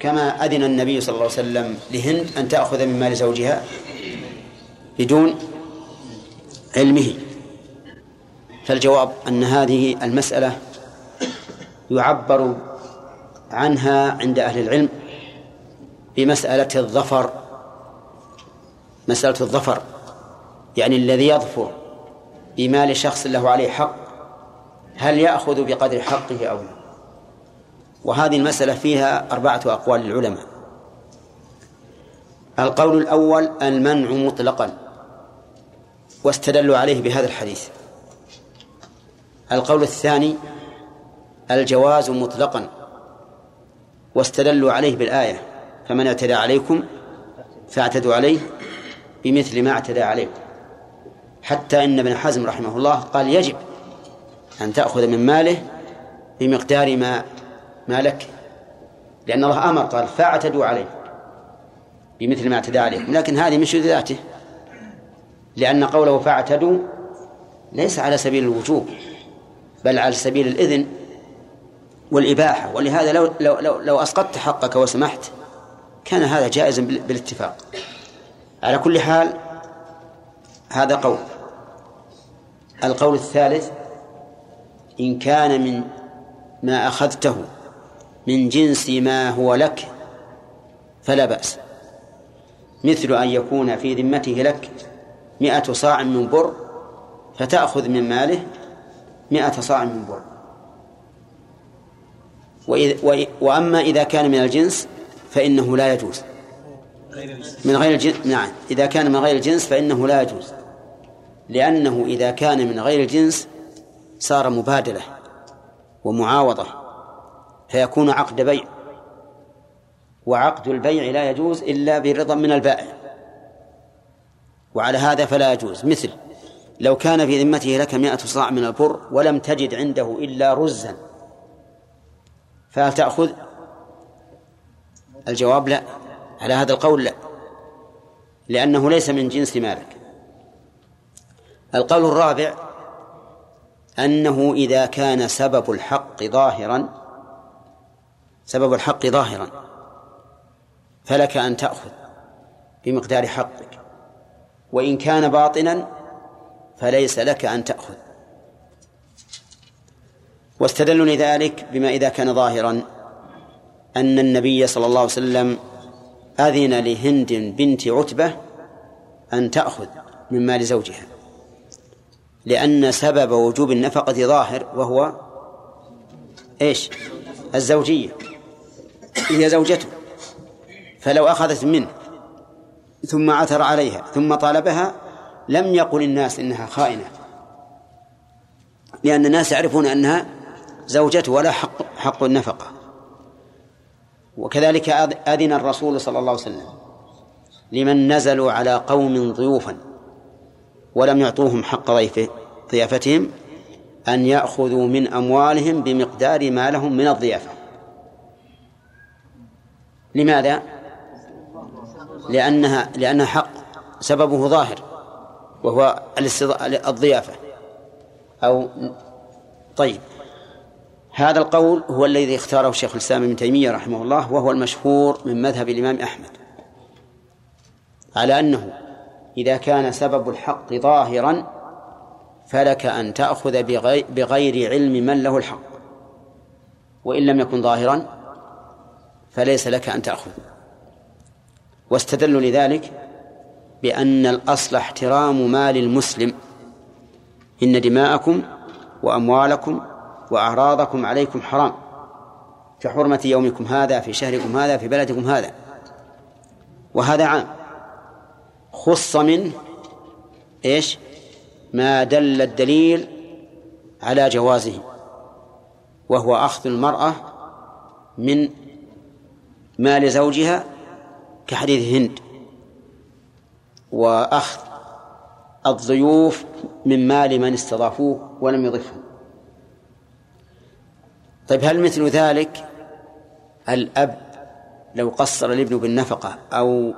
كما أذن النبي صلى الله عليه وسلم لهند أن تأخذ من مال زوجها بدون علمه. فالجواب أن هذه المسألة يعبر عنها عند أهل العلم بمسألة الظفر. مسألة الظفر يعني الذي يظفر بمال شخص له عليه حق هل يأخذ بقدر حقه أو لا؟ وهذه المسألة فيها أربعة أقوال للعلماء. القول الأول المنع مطلقا واستدلوا عليه بهذا الحديث. القول الثاني الجواز مطلقا واستدلوا عليه بالآية فمن اعتدى عليكم فاعتدوا عليه بمثل ما اعتدى عليكم حتى إن ابن حزم رحمه الله قال يجب أن تأخذ من ماله بمقدار ما ما لك؟ لأن الله أمر قال فاعتدوا عليه بمثل ما اعتدى عليكم لكن هذه مش ذاته لأن قوله فاعتدوا ليس على سبيل الوجوب بل على سبيل الإذن والإباحة. ولهذا لو لو لو, لو أسقطت حقك وسمحت كان هذا جائزا بالاتفاق. على كل حال هذا قول. القول الثالث إن كان من ما أخذته من جنس ما هو لك فلا بأس. مثل أن يكون في ذمته لك مئة صاع من بر فتأخذ من ماله مئة صاع من بر. وإذ وأما إذا كان من الجنس فإنه لا يجوز. من غير الجنس نعم. إذا كان من غير الجنس فإنه لا يجوز. لأنه إذا كان من غير الجنس صار مبادلة ومعاوضة. فيكون عقد بيع. وعقد البيع لا يجوز إلا برضا من البائع. وعلى هذا فلا يجوز. مثل لو كان في ذمته لك مئة صاع من البر ولم تجد عنده إلا رزا فهل تأخذ؟ الجواب لا. على هذا القول لا. لأنه ليس من جنس مالك. القول الرابع أنه إذا كان سبب الحق ظاهرا سبب الحق ظاهرا. فلك أن تأخذ بمقدار حقك. وإن كان باطنا فليس لك أن تأخذ. واستدلوا لذلك بما إذا كان ظاهرا أن النبي صلى الله عليه وسلم أذن لهند بنت عتبة أن تأخذ من مال زوجها لأن سبب وجوب النفقة ظاهر وهو إيش؟ الزوجية. هي زوجته فلو أخذت منه ثم عثر عليها ثم طالبها لم يقل الناس إنها خائنة لأن الناس يعرفون أنها زوجته ولا حق حق النفقة. وكذلك أذن الرسول صلى الله عليه وسلم لمن نزلوا على قوم ضيوفا ولم يعطوهم حق ضيافتهم أن يأخذوا من أموالهم بمقدار ما لهم من الضيافة. لماذا؟ لأنها لأنها حق سببه ظاهر وهو الضيافة. أو طيب هذا القول هو الذي اختاره شيخ الإسلام ابن تيمية رحمه الله وهو المشهور من مذهب الإمام أحمد. على أنه إذا كان سبب الحق ظاهرا فلك أن تأخذ بغير علم من له الحق. وإن لم يكن ظاهرا فليس لك أن تأخذ. واستدلوا لذلك بأن الأصل احترام مال المسلم. إن دماءكم وأموالكم وأعراضكم عليكم حرام. كحرمة يومكم هذا في شهركم هذا في بلدكم هذا. وهذا عام. خص منه إيش؟ ما دل الدليل على جوازه وهو أخذ المرأة من مال زوجها كحديث هند وأخذ الضيوف من مال من استضافوه ولم يضفهم. طيب هل مثل ذلك الأب لو قصر الابن بالنفقة أو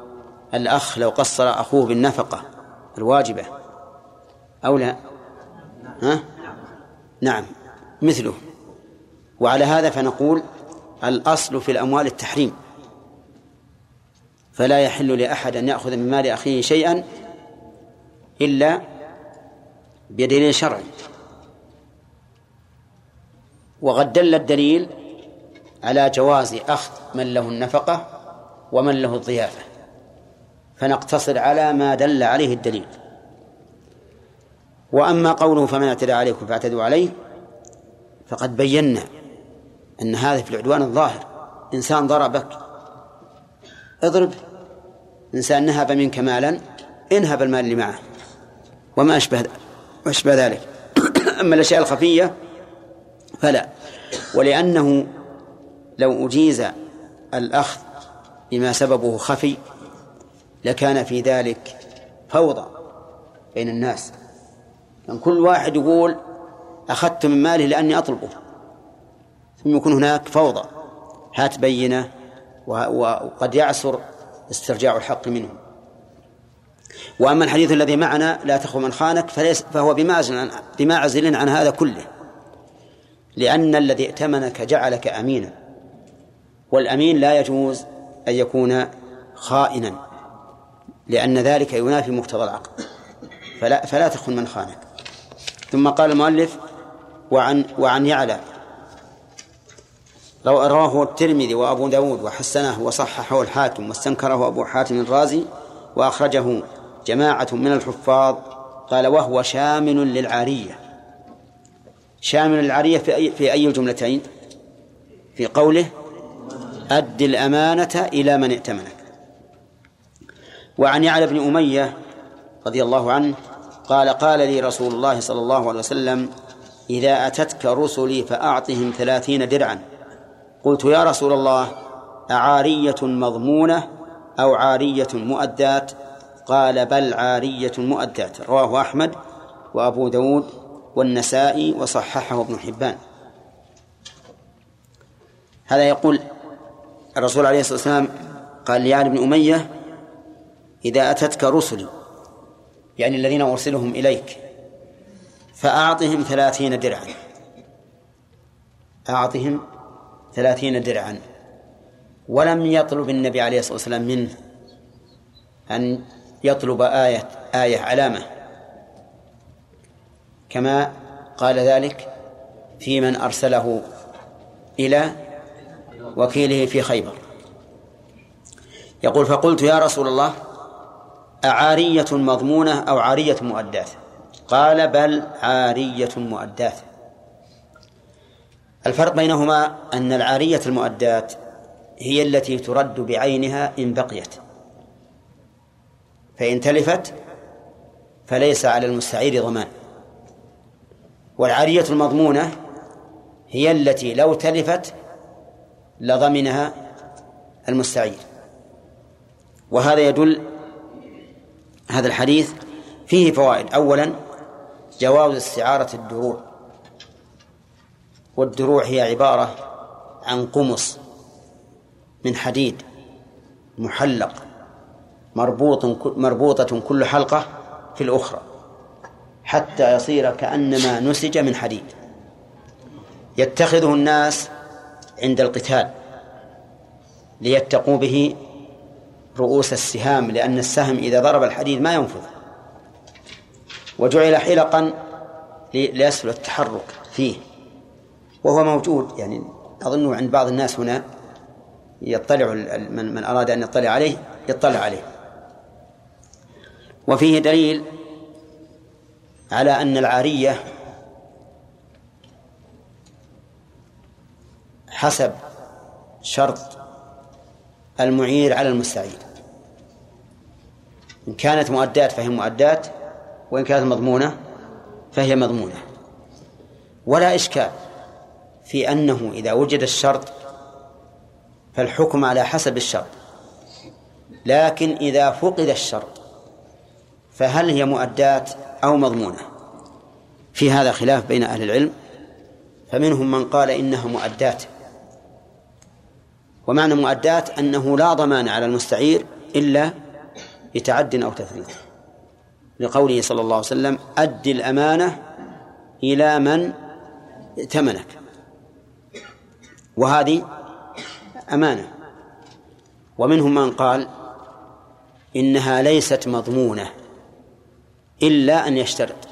الأخ لو قصر أخوه بالنفقة الواجبة أو لا؟ ها؟ نعم مثله. وعلى هذا فنقول الأصل في الأموال التحريم. فلا يحل لأحد أن يأخذ من مال أخيه شيئا إلا بدليل شرعي. وقد دل الدليل على جواز أخذ من له النفقة ومن له الضيافة. فنقتصر على ما دل عليه الدليل. وأما قوله فمن اعتدى عليكم فاعتدوا عليه فقد بينا أن هذا في العدوان الظاهر. إنسان ضربك اضرب إنسان نهب منك مالا انهب المال اللي معه. وما أشبه أشبه ذلك. أما الأشياء الخفية فلا. ولأنه لو أجيز الأخذ بما سببه خفي لكان في ذلك فوضى بين الناس. يعني كل واحد يقول أخذت من ماله لأني أطلبه ثم يكون هناك فوضى. هات بينة وقد يعسر استرجاع الحق منه وأما الحديث الذي معنا لا تخو من خانك فليس فهو بمعزل عن, بمعزل عن هذا كله. لأن الذي ائتمنك جعلك أمينا. والأمين لا يجوز أن يكون خائنا. لأن ذلك ينافي مقتضى العقد فلا فلا تخن من خانك. ثم قال المؤلف وعن وعن يعلى رواه الترمذي وأبو داود وحسنه وصححه الحاكم واستنكره أبو حاتم الرازي وأخرجه جماعة من الحفاظ قال وهو شامل للعارية. شامل للعارية في أي في أي الجملتين؟ في قوله أد الأمانة إلى من ائتمنك. وعن يعلى بن أمية رضي الله عنه قال قال لي رسول الله صلى الله عليه وسلم إذا أتتك رسلي فأعطهم ثلاثين درعا. قلت يا رسول الله أعارية مضمونة أو عارية مؤدات؟ قال بل عارية مؤدات رواه أحمد وأبو داود والنسائي وصححه ابن حبان. هذا يقول الرسول عليه الصلاة والسلام قال لعلي بن أمية إذا أتتك رسلي يعني الذين أرسلهم إليك فأعطهم ثلاثين درعا أعطهم ثلاثين درعا. ولم يطلب النبي عليه الصلاة والسلام منه أن يطلب آية آية علامة. كما قال ذلك في من أرسله إلى وكيله في خيبر. يقول فقلت يا رسول الله أعارية مضمونة أو عارية مؤداة؟ قال بل عارية مؤداة. الفرق بينهما أن العارية المؤداة هي التي ترد بعينها إن بقيت. فإن تلفت فليس على المستعير ضمان. والعارية المضمونة هي التي لو تلفت لضمنها المستعير. وهذا يدل هذا الحديث فيه فوائد. أولا جواز استعارة الدروع. والدروع هي عبارة عن قمص من حديد محلق مربوط مربوطة كل حلقة في الأخرى حتى يصير كأنما نسج من حديد. يتخذه الناس عند القتال ليتقوا به رؤوس السهام لأن السهم إذا ضرب الحديد ما ينفذ. وجعل حلقا ليسهل التحرك فيه. وهو موجود. يعني أظنه عند بعض الناس هنا يطلع من, من أراد أن يطلع عليه يطلع عليه. وفيه دليل على أن العارية حسب شرط المعير على المستعير. إن كانت مؤدات فهي مؤدات وإن كانت مضمونة فهي مضمونة. ولا إشكال. في أنه إذا وجد الشرط فالحكم على حسب الشرط. لكن إذا فقد الشرط فهل هي مؤدات أو مضمونة؟ في هذا خلاف بين أهل العلم فمنهم من قال إنها مؤدات ومعنى مؤدات أنه لا ضمان على المستعير إلا بتعد أو تفريط لقوله صلى الله عليه وسلم أد الأمانة إلى من ائتمنك. وهذه أمانة. ومنهم من قال إنها ليست مضمونة إلا أن يشترط.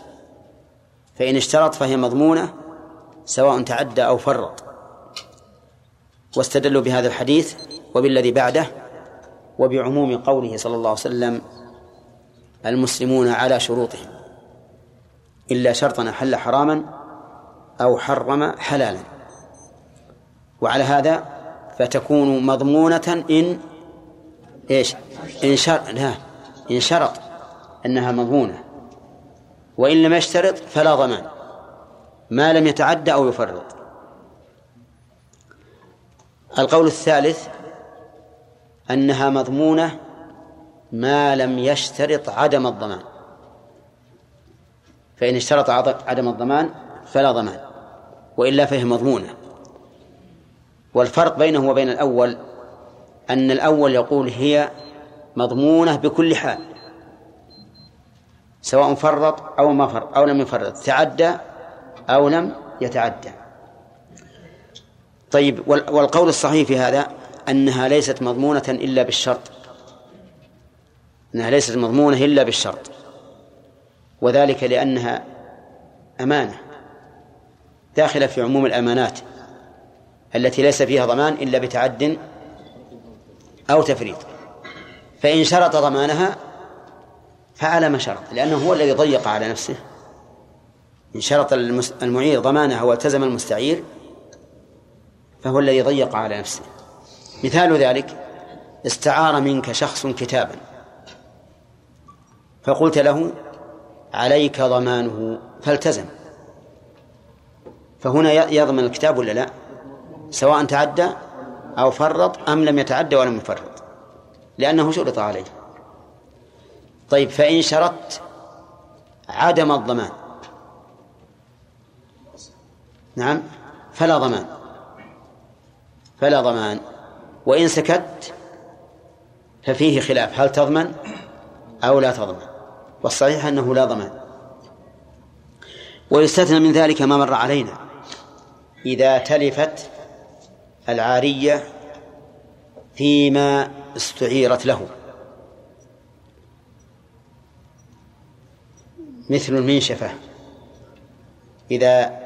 فإن اشترط فهي مضمونة سواء تعدى أو فرط. واستدلوا بهذا الحديث وبالذي بعده وبعموم قوله صلى الله عليه وسلم المسلمون على شروطهم. إلا شرطا أحل حراما أو حرم حلالا. وعلى هذا فتكون مضمونة إن إيش؟ إن شرط لا إن شرط أنها مضمونة. وإن لم يشترط فلا ضمان. ما لم يتعدى أو يفرط. القول الثالث أنها مضمونة ما لم يشترط عدم الضمان. فإن اشترط عدم الضمان فلا ضمان. وإلا فهي مضمونة. والفرق بينه وبين الأول أن الأول يقول هي مضمونة بكل حال سواء فرط أو ما فرط أو لم يفرط تعدى أو لم يتعدى. طيب والقول الصحيح في هذا أنها ليست مضمونة إلا بالشرط. أنها ليست مضمونة إلا بالشرط. وذلك لأنها أمانة داخلة في عموم الأمانات. التي ليس فيها ضمان إلا بتعد أو تفريط. فإن شرط ضمانها فعلى ما شرط لأنه هو الذي ضيق على نفسه. إن شرط المعير ضمانها والتزم المستعير فهو الذي ضيق على نفسه. مثال ذلك استعار منك شخص كتابا. فقلت له عليك ضمانه فالتزم. فهنا يضمن الكتاب ولا لا؟ سواء تعدى أو فرط أم لم يتعدى ولم يفرط لأنه شرط عليه؟ طيب فإن شرطت عدم الضمان. نعم فلا ضمان. فلا ضمان. وإن سكت ففيه خلاف. هل تضمن أو لا تضمن؟ والصحيح أنه لا ضمان. ويستثنى من ذلك ما مر علينا. إذا تلفت العارية فيما استعيرت له. مثل المنشفة إذا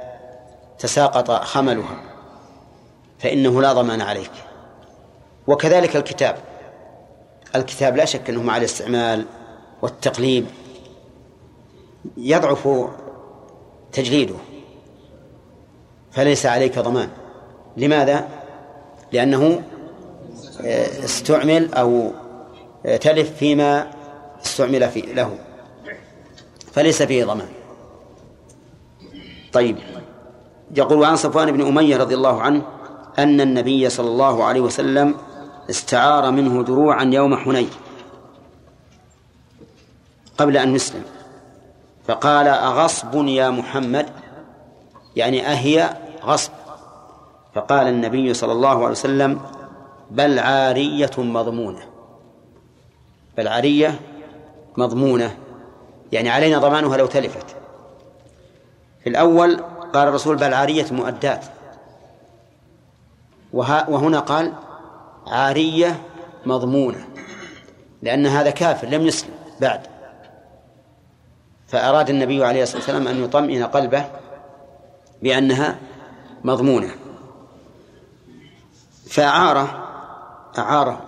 تساقط خملها فإنه لا ضمان عليك. وكذلك الكتاب. الكتاب لا شك أنه مع الاستعمال والتقليب يضعف تجليده فليس عليك ضمان. لماذا؟ لأنه آه، استعمل أو آه، تلف فيما استعمل فيه له. فليس فيه ضمان. طيب. يقول عن صفوان بن أمية رضي الله عنه أن النبي صلى الله عليه وسلم استعار منه دروعا يوم حنين قبل أن يسلم. فقال أغصب يا محمد؟ يعني أهي غصب. فقال النبي صلى الله عليه وسلم بل عارية مضمونة. بل عارية مضمونة يعني علينا ضمانها لو تلفت. في الأول قال الرسول بل عارية مؤدات. وهنا قال عارية مضمونة. لأن هذا كافر لم يسلم بعد. فأراد النبي عليه الصلاة والسلام أن يطمئن قلبه بأنها مضمونة. فأعاره أعاره.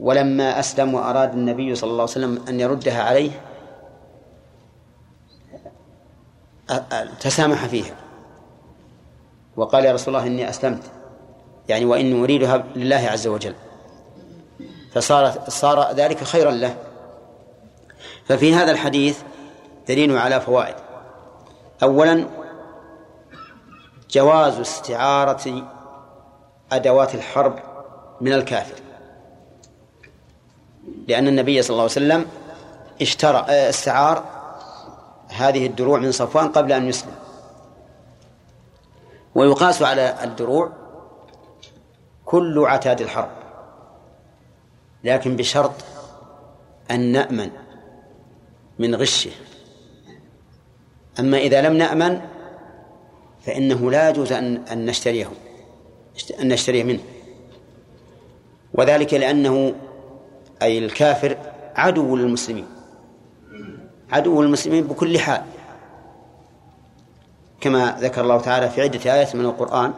ولما أسلم وأراد النبي صلى الله عليه وسلم أن يردها عليه تسامح فيها. وقال يا رسول الله إني أسلمت. يعني وإني أريدها لله عز وجل. فصار صار ذلك خيرا له. ففي هذا الحديث دليل على فوائد. أولا جواز استعارة أدوات الحرب من الكافر. لأن النبي صلى الله عليه وسلم اشترى استعار هذه الدروع من صفوان قبل أن يسلم. ويقاس على الدروع كل عتاد الحرب. لكن بشرط أن نأمن من غشه. أما إذا لم نأمن فإنه لا يجوز أن أن نشتريه. أن نشتريه منه. وذلك لأنه أي الكافر عدو للمسلمين. عدو للمسلمين بكل حال. كما ذكر الله تعالى في عدة آيات من القرآن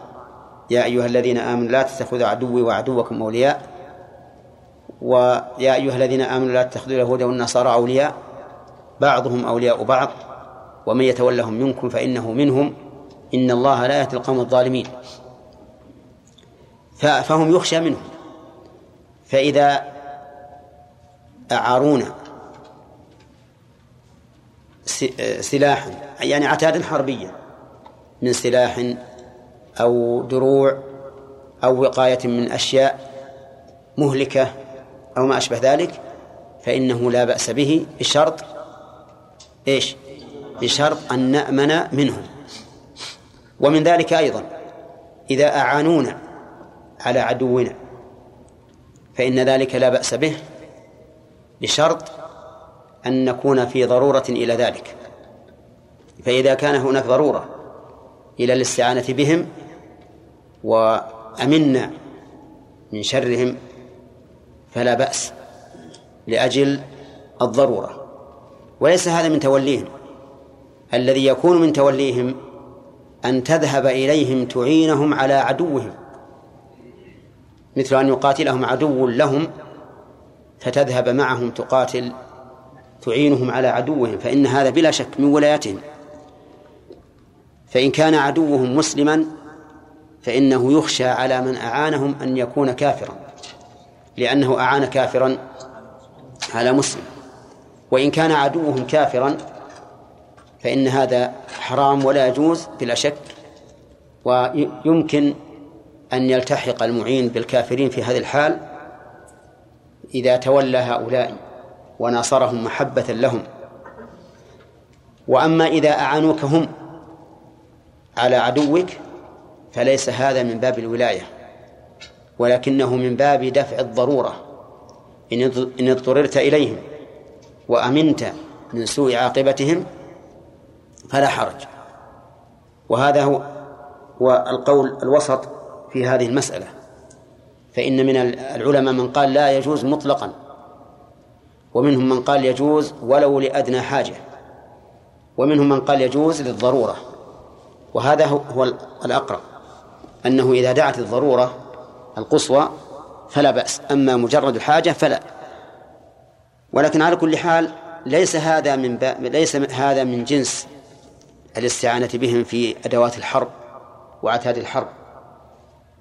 يا أيها الذين آمنوا لا تتخذوا عدوي وعدوكم أولياء. ويا أيها الذين آمنوا لا تتخذوا اليهود والنصارى أولياء. بعضهم أولياء بعض. ومن يتولهم منكم فإنه منهم. إن الله لا يهدي القوم الظالمين. فهم يخشى منهم فإذا أعارونا سلاحا يعني عتادا حربيا من سلاح أو دروع أو وقاية من أشياء مهلكة أو ما أشبه ذلك فإنه لا بأس به بشرط إيش؟ بشرط أن نأمن منهم. ومن ذلك أيضا إذا أعانونا على عدونا. فإن ذلك لا بأس به بشرط أن نكون في ضرورة إلى ذلك. فإذا كان هناك ضرورة إلى الاستعانة بهم وأمنا من شرهم فلا بأس لأجل الضرورة. وليس هذا من توليهم. الذي يكون من توليهم أن تذهب إليهم تعينهم على عدوهم. مثل أن يقاتلهم عدو لهم فتذهب معهم تقاتل تعينهم على عدوهم فإن هذا بلا شك من ولايتهم. فإن كان عدوهم مسلما فإنه يخشى على من أعانهم أن يكون كافرا لأنه أعان كافرا على مسلم. وإن كان عدوهم كافرا فإن هذا حرام ولا يجوز بلا شك ويمكن أن يلتحق المعين بالكافرين في هذه الحال إذا تولى هؤلاء وناصرهم محبة لهم. وأما إذا أعانوك هم على عدوك فليس هذا من باب الولاية ولكنه من باب دفع الضرورة. إن اضطررت إليهم وأمنت من سوء عاقبتهم فلا حرج. وهذا هو هو القول الوسط في هذه المسألة. فإن من العلماء من قال لا يجوز مطلقا ومنهم من قال يجوز ولو لأدنى حاجة ومنهم من قال يجوز للضرورة. وهذا هو الأقرب أنه إذا دعت الضرورة القصوى فلا بأس أما مجرد الحاجة فلا. ولكن على كل حال ليس هذا من ليس هذا من جنس الاستعانة بهم في أدوات الحرب وعتاد الحرب.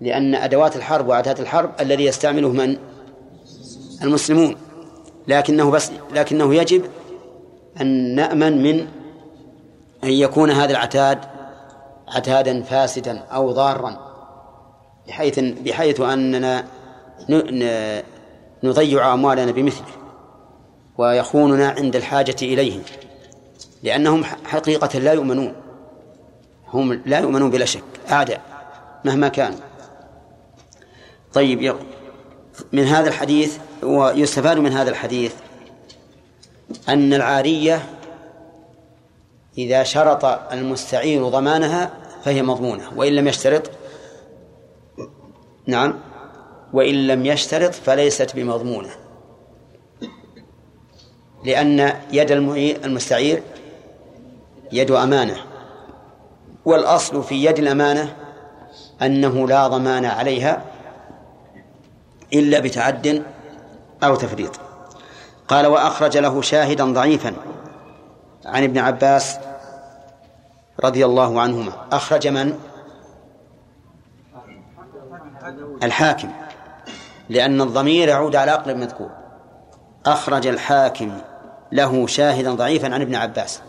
لأن أدوات الحرب وعتاد الحرب الذي يستعمله من؟ المسلمون. لكنه بس لكنه يجب أن نأمن من أن يكون هذا العتاد عتادا فاسدا أو ضارا بحيث بحيث أننا نضيع أموالنا بمثله ويخوننا عند الحاجة إليه لأنهم حقيقة لا يؤمنون. هم لا يؤمنون بلا شك أعداء مهما كان طيب من هذا الحديث ويستفاد من هذا الحديث أن العارية إذا شرط المستعير ضمانها فهي مضمونة وإن لم يشترط نعم وإن لم يشترط فليست بمضمونة لأن يد المستعير يد أمانة والأصل في يد الأمانة أنه لا ضمان عليها إلا بتعد أو تفريط. قال وأخرج له شاهدا ضعيفا. عن ابن عباس رضي الله عنهما. أخرج من؟ الحاكم. لأن الضمير يعود على أقرب مذكور. أخرج الحاكم له شاهدا ضعيفا عن ابن عباس.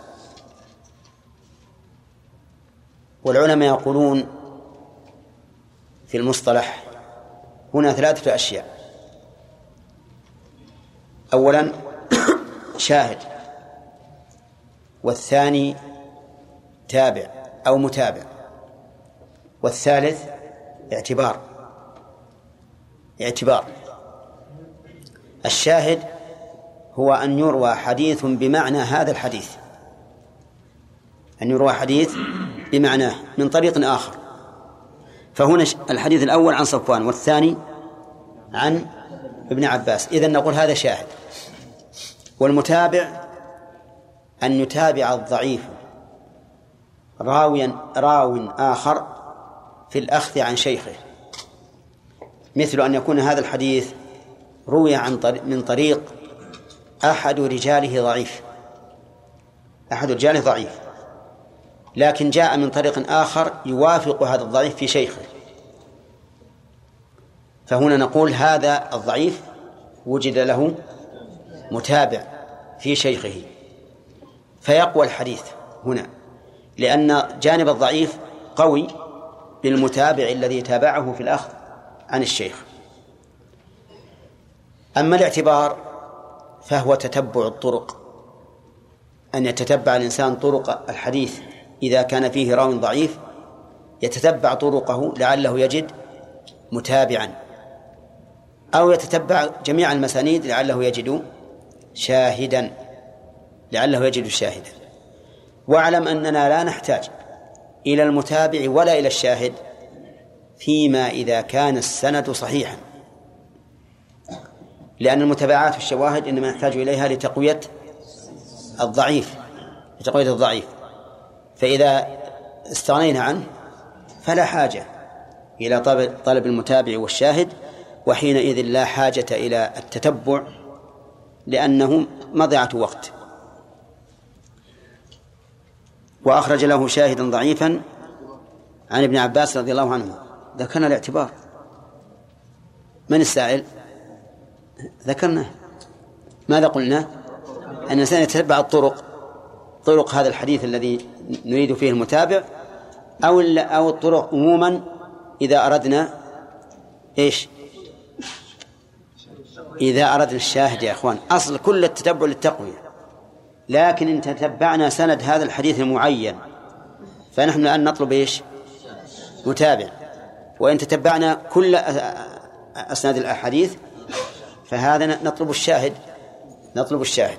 والعلماء يقولون في المصطلح هنا ثلاثة أشياء. أولا شاهد. والثاني تابع أو متابع. والثالث اعتبار. اعتبار. الشاهد هو أن يروى حديث بمعنى هذا الحديث. أن يروى حديث بمعناه من طريق آخر. فهنا الحديث الأول عن صفوان والثاني عن ابن عباس. إذا نقول هذا شاهد. والمتابع أن يتابع الضعيف راويا راو آخر في الأخذ عن شيخه مثل أن يكون هذا الحديث روي عن طريق من طريق أحد رجاله ضعيف. أحد رجاله ضعيف. لكن جاء من طريق آخر يوافق هذا الضعيف في شيخه. فهنا نقول هذا الضعيف وجد له متابع في شيخه. فيقوى الحديث هنا لأن جانب الضعيف قوي بالمتابع الذي تابعه في الأخذ عن الشيخ. أما الاعتبار فهو تتبع الطرق أن يتتبع الإنسان طرق الحديث إذا كان فيه راو ضعيف يتتبع طرقه لعله يجد متابعا. أو يتتبع جميع المسانيد لعله يجد شاهدا لعله يجد شاهدا. واعلم أننا لا نحتاج إلى المتابع ولا إلى الشاهد فيما إذا كان السند صحيحا. لأن المتابعات والشواهد إنما نحتاج إليها لتقوية الضعيف لتقوية الضعيف. فإذا استغنينا عنه فلا حاجة إلى طلب المتابع والشاهد وحينئذ لا حاجة إلى التتبع لأنه مضيعة وقت. وأخرج له شاهدا ضعيفا عن ابن عباس رضي الله عنه. ذكرنا الاعتبار. من السائل؟ ذكرنا ماذا قلنا؟ أن الإنسان يتتبع الطرق طرق هذا الحديث الذي نريد فيه المتابع أو أو الطرق عموما إذا أردنا إيش؟ إذا أردنا الشاهد يا إخوان. أصل كل التتبع للتقوية. لكن إن تتبعنا سند هذا الحديث المعين فنحن الآن نطلب إيش؟ متابع. وإن تتبعنا كل أسناد الأحاديث فهذا نطلب الشاهد. نطلب الشاهد.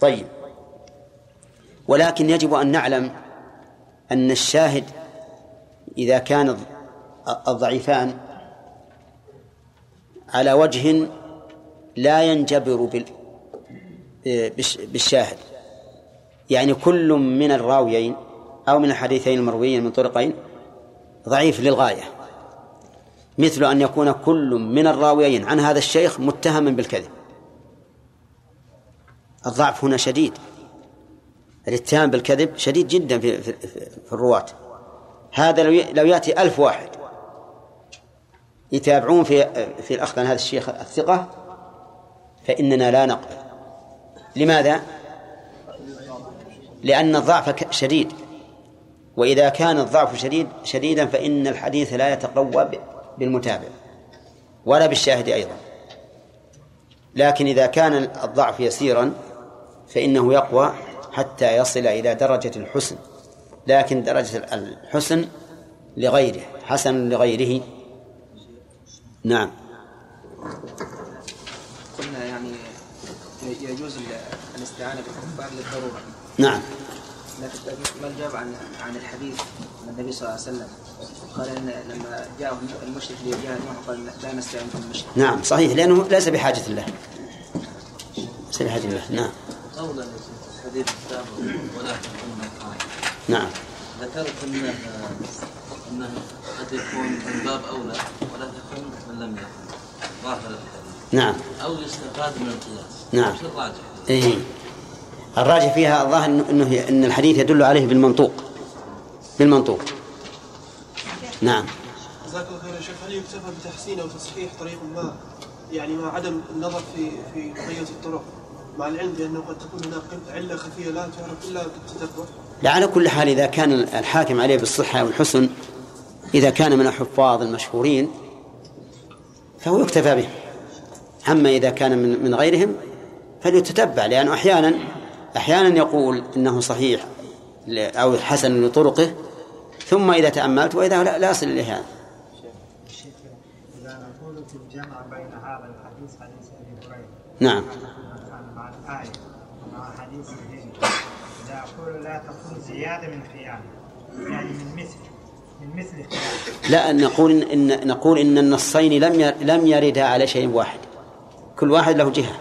طيب. ولكن يجب أن نعلم أن الشاهد إذا كان الضعيفان على وجه لا ينجبر بالشاهد. يعني كل من الراويين أو من الحديثين المرويين من طرقين ضعيف للغاية. مثل أن يكون كل من الراويين عن هذا الشيخ متهما بالكذب. الضعف هنا شديد. الاتهام بالكذب شديد جدا في, في, في الرواة. هذا لو لو يأتي ألف واحد يتابعون في في الأخذ عن هذا الشيخ الثقة فإننا لا نقبل. لماذا؟ لأن الضعف شديد. وإذا كان الضعف شديد شديدا فإن الحديث لا يتقوى بالمتابع ولا بالشاهد أيضا. لكن إذا كان الضعف يسيرا فإنه يقوى حتى يصل إلى درجة الحسن لكن درجة الحسن لغيره حسن لغيره. نعم. قلنا يعني يجوز الاستعانة بالكفار للضرورة نعم. لكن ما الجواب عن عن الحديث عن النبي صلى الله عليه وسلم؟ قال إن لما جاءه المشرك ليجاهد معه قال لا نستعين بالمشرك. نعم صحيح لأنه ليس بحاجة له. ليس بحاجة له نعم. قولا حديث ولا تكون نعم. ذكرت انه انه قد يكون من باب أولى ولا تكون من لم يكن. ظاهر الحديث. نعم. أو يستفاد من القياس. نعم. وش الراجح؟ إيه. الراجح فيها الظاهر إنه إنه إن الحديث يدل عليه بالمنطوق. بالمنطوق. نعم. جزاك الله خير يا شيخ. هل يكتفى بتحسين أو تصحيح طريق ما؟ يعني مع عدم النظر في في بقيه الطرق؟ مع العلم بأنه قد تكون هناك علة خفية لا تعرف إلا بالتتبع لا على كل حال إذا كان الحاكم عليه بالصحة والحسن إذا كان من الحفاظ المشهورين فهو يكتفى به. أما إذا كان من من غيرهم فليتتبع لأنه أحيانا أحيانا يقول إنه صحيح أو حسن لطرقه ثم إذا تأملت وإذا لا, لا يصل إليه هذا إذا نقول في الجمع بين هذا الحديث حديث أبي هريرة نعم مع الآية ومع حديث تكون زيادة من خيانة يعني من مثل من مثل خلاف لا نقول إن, نقول إن النصين لم لم يردا على شيء واحد. كل واحد له جهة.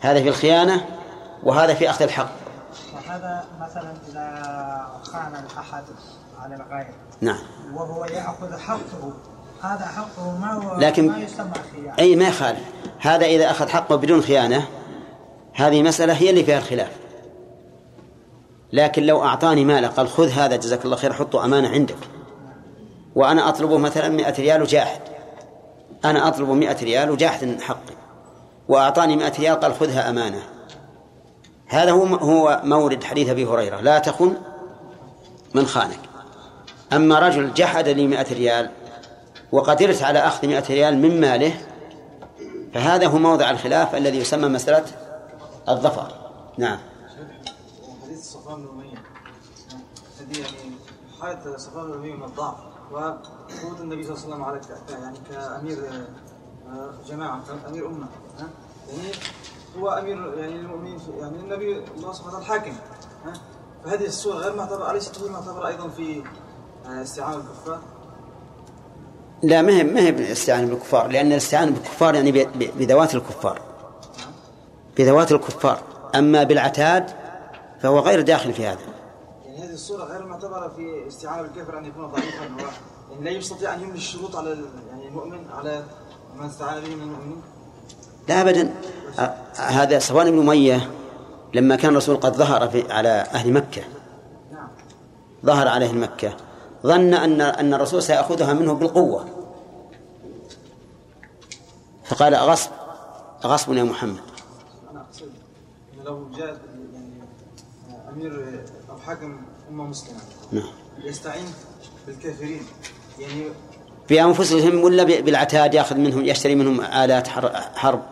هذا في الخيانة وهذا في أخذ الحق. وهذا مثلا إذا خان الأحد على الغير. نعم. وهو يأخذ حقه. هذا حقه ما هو لكن- ما يسمى خيانة أي ما يخالف. هذا إذا أخذ حقه بدون خيانة هذه مسألة هي اللي فيها الخلاف. لكن لو أعطاني ماله قال خذ هذا جزاك الله خير حطه أمانة عندك. وأنا أطلبه مثلا مئة ريال وجاحد. أنا أطلب مئة ريال وجاحد حقي. وأعطاني مئة ريال قال خذها أمانة. هذا هو هو مورد حديث أبي هريرة. لا تخن من خانك. أما رجل جحد لي مئة ريال وقدرت على أخذ مئة ريال من ماله فهذا هو موضع الخلاف الذي يسمى مسألة الظفر. نعم. صفوان بن أمية هذه يعني حالة صفوان بن أمية من الضعف وقوة النبي صلى الله عليه وسلم على يعني كأمير آه، جماعة كأمير أمة ها؟ يعني هو أمير يعني المؤمنين يعني النبي الله سبحانه وتعالى الحاكم ها؟ فهذه الصورة غير معتبرة أليست هي معتبرة أيضا في آه، استعانة الكفار؟ لا ما هي ما هي بالاستعانة بالكفار لأن الاستعانة بالكفار يعني بذوات الكفار. بذوات الكفار. أما بالعتاد فهو غير داخل في هذا. يعني هذه الصورة غير معتبرة في استعانة بالكافر أن يكون ضعيفا يعني لا يستطيع أن يملي الشروط على يعني المؤمن على من استعان به من المؤمنين؟ لا أبدا. هذا صفوان بن أمية لما كان الرسول قد ظهر في على أهل مكة. نعم. ظهر عليه مكة. ظن أن أن الرسول سيأخذها منه بالقوة. فقال أغصب أغصب يا محمد. أنا أقصد لو جاء أمير أو حاكم أمة مسلمة. نعم. يستعين بالكافرين. يعني بأنفسهم ولا بالعتاد يأخذ منهم يشتري منهم آلات حر- حرب؟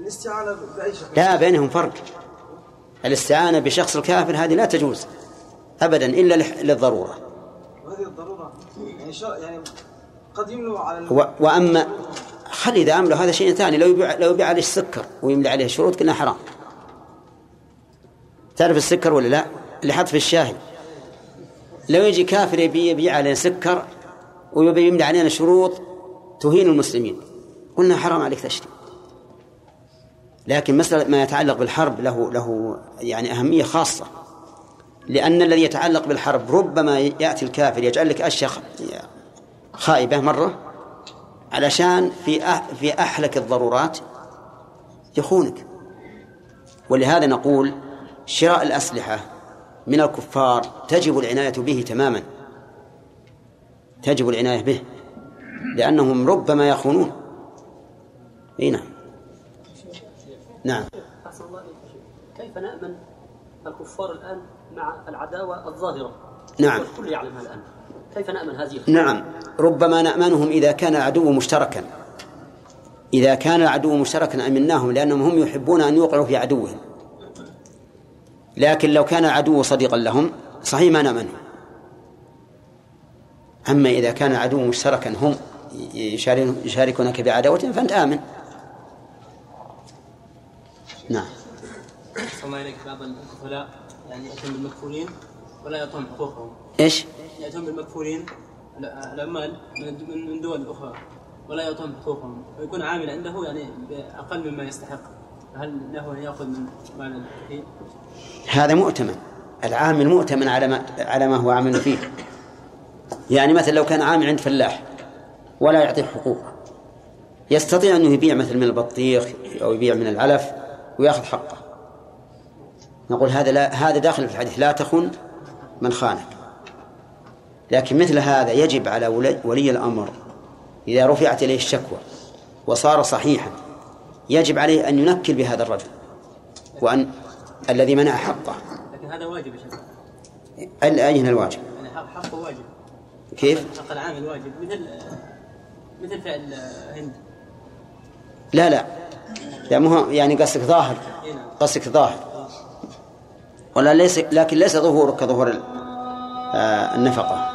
الاستعانة بأي شخص لا بينهم فرق. الاستعانة بشخص الكافر هذه لا تجوز أبدا إلا لح- للضرورة. وهذه الضرورة. يعني يعني قد يملوا على و- وأما خل إذا عملوا هذا شيء ثاني. لو يبيع لو يبيع عليه السكر ويملي عليه شروط كنا حرام. تعرف السكر ولا لا؟ اللي حط في الشاهي. لو يجي كافر يبي يبيع علينا سكر ويبي يملي علينا شروط تهين المسلمين. قلنا حرام عليك تشتري لكن مسألة ما يتعلق بالحرب له له يعني أهمية خاصة. لأن الذي يتعلق بالحرب ربما يأتي الكافر يجعل لك أشياء خائبة مرة علشان في في أحلك الضرورات يخونك. ولهذا نقول شراء الأسلحة من الكفار تجب العناية به تماما. تجب العناية به لأنهم ربما يخونون. إي نعم. نعم. كيف نأمن الكفار الآن مع العداوة الظاهرة؟ نعم. والكل يعلمها الآن. كيف نأمن هذه نعم. ربما نأمنهم إذا كان العدو مشتركا. إذا كان العدو مشتركا أمناهم لأنهم هم يحبون أن يوقعوا في عدوهم. لكن لو كان العدو صديقا لهم صحيح ما نأمنهم أما إذا كان العدو مشتركا هم يشاركون- يشاركونك بعداوتهم فأنت آمن. نعم. الله عليك بعض الكفلاء يعني يأتون بالمكفولين ولا يعطون حقوقهم. إيش؟ يأتون بالمكفولين الع- العمال من من دول أخرى ولا يعطون حقوقهم. ويكون عامل عنده يعني بأقل مما يستحق. هل له أن يأخذ من مال الكفيل؟ هذا مؤتمن. العامل مؤتمن على ما على ما هو عامل فيه. يعني مثلا لو كان عامل عند فلاح ولا يعطيه حقوقه يستطيع انه يبيع مثل من البطيخ أو يبيع من العلف ويأخذ حقه. نقول هذا لا هذا داخل في الحديث. لا تخن من خانك. لكن مثل هذا يجب على ولي الأمر إذا رفعت إليه الشكوى وصار صحيحا. يجب عليه أن ينكل بهذا الرجل وأن الذي منع حقه. لكن هذا واجب يا أين الواجب؟ يعني حق حقه واجب. كيف؟ حق العامل واجب. مثل مثل فعل هند. لا لا. لا مو يعني قصدك ظاهر. إيه نعم. قصدك ظاهر. ولا ليس لكن ليس ظهوره كظهور آه، النفقة.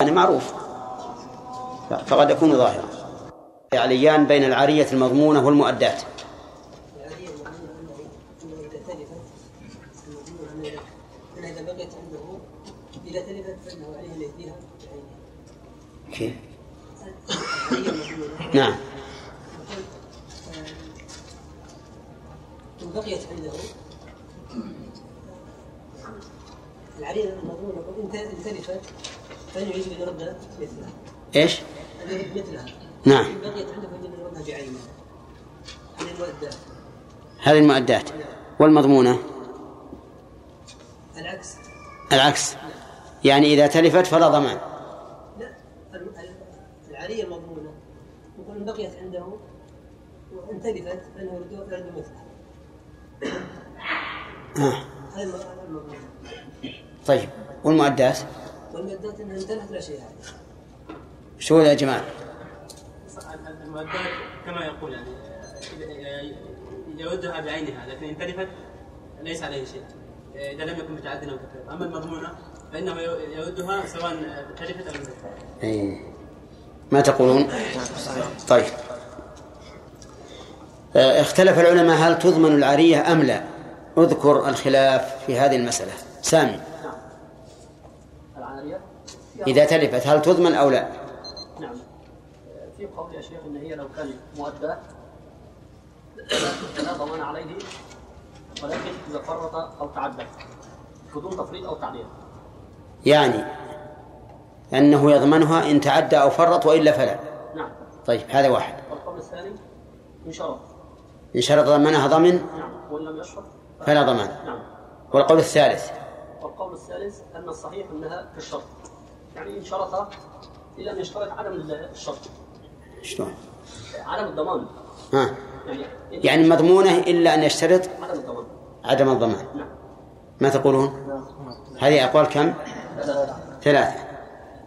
يعني معروف. فقد يكون ظاهرا. عليان بين العارية المضمونة والمؤدات. كيف؟ نعم. بقيت عنده. العريض المضمونة يقول إن إن تلفت فانه يجب ان يرد مثلها يرد مثلها. نعم. هذه المؤدات. والمضمونة؟ العكس. العكس يعني إذا تلفت فلا ضمان. لا الم- ال- العارية المضمونة يقول إن بقيت عنده وإن تلفت فإنه يرد مثلها. هذا هذا طيب. والمؤدات؟ والمادات إنها إن تلفت لا شيء. عليه شو يا جماعة؟ المؤدات كما يقول يعني إذا- يودها بعينها لكن ان تلفت ليس عليه شيء إذا لم يكن متعددا أو كثيرا. أما المضمونة فإنه يودها سواء تلفت أو لم تلفت إيه. ما تقولون؟ طيب. آه، اختلف العلماء هل تضمن العارية أم لا؟ اذكر الخلاف في هذه المسألة. سامي. العارية إذا تلفت هل تضمن أو لا؟ نعم يا شيخ إن هي لو كانت مؤداه لا ضمان عليه ولكن إذا فرط أو تعدى. بدون تفريط أو تعديل. يعني أنه يضمنها إن تعدى أو فرط وإلا فلا. نعم. طيب هذا واحد. والقول الثاني إن شرط. إن شرط ضمنها ضمن نعم. وإن لم يشرط فلا. ضمان. نعم. والقول الثالث. والقول الثالث أن الصحيح أنها في الشرط يعني إن شرط إلى ان يشترط عدم الشرط. شلون؟ عدم الضمان. ها؟ يعني يعني مضمونة إلا أن يشترط؟ عدم الضمان. عدم الضمان. نعم. ما تقولون؟ هذه أقوال كم؟ ثلاثة.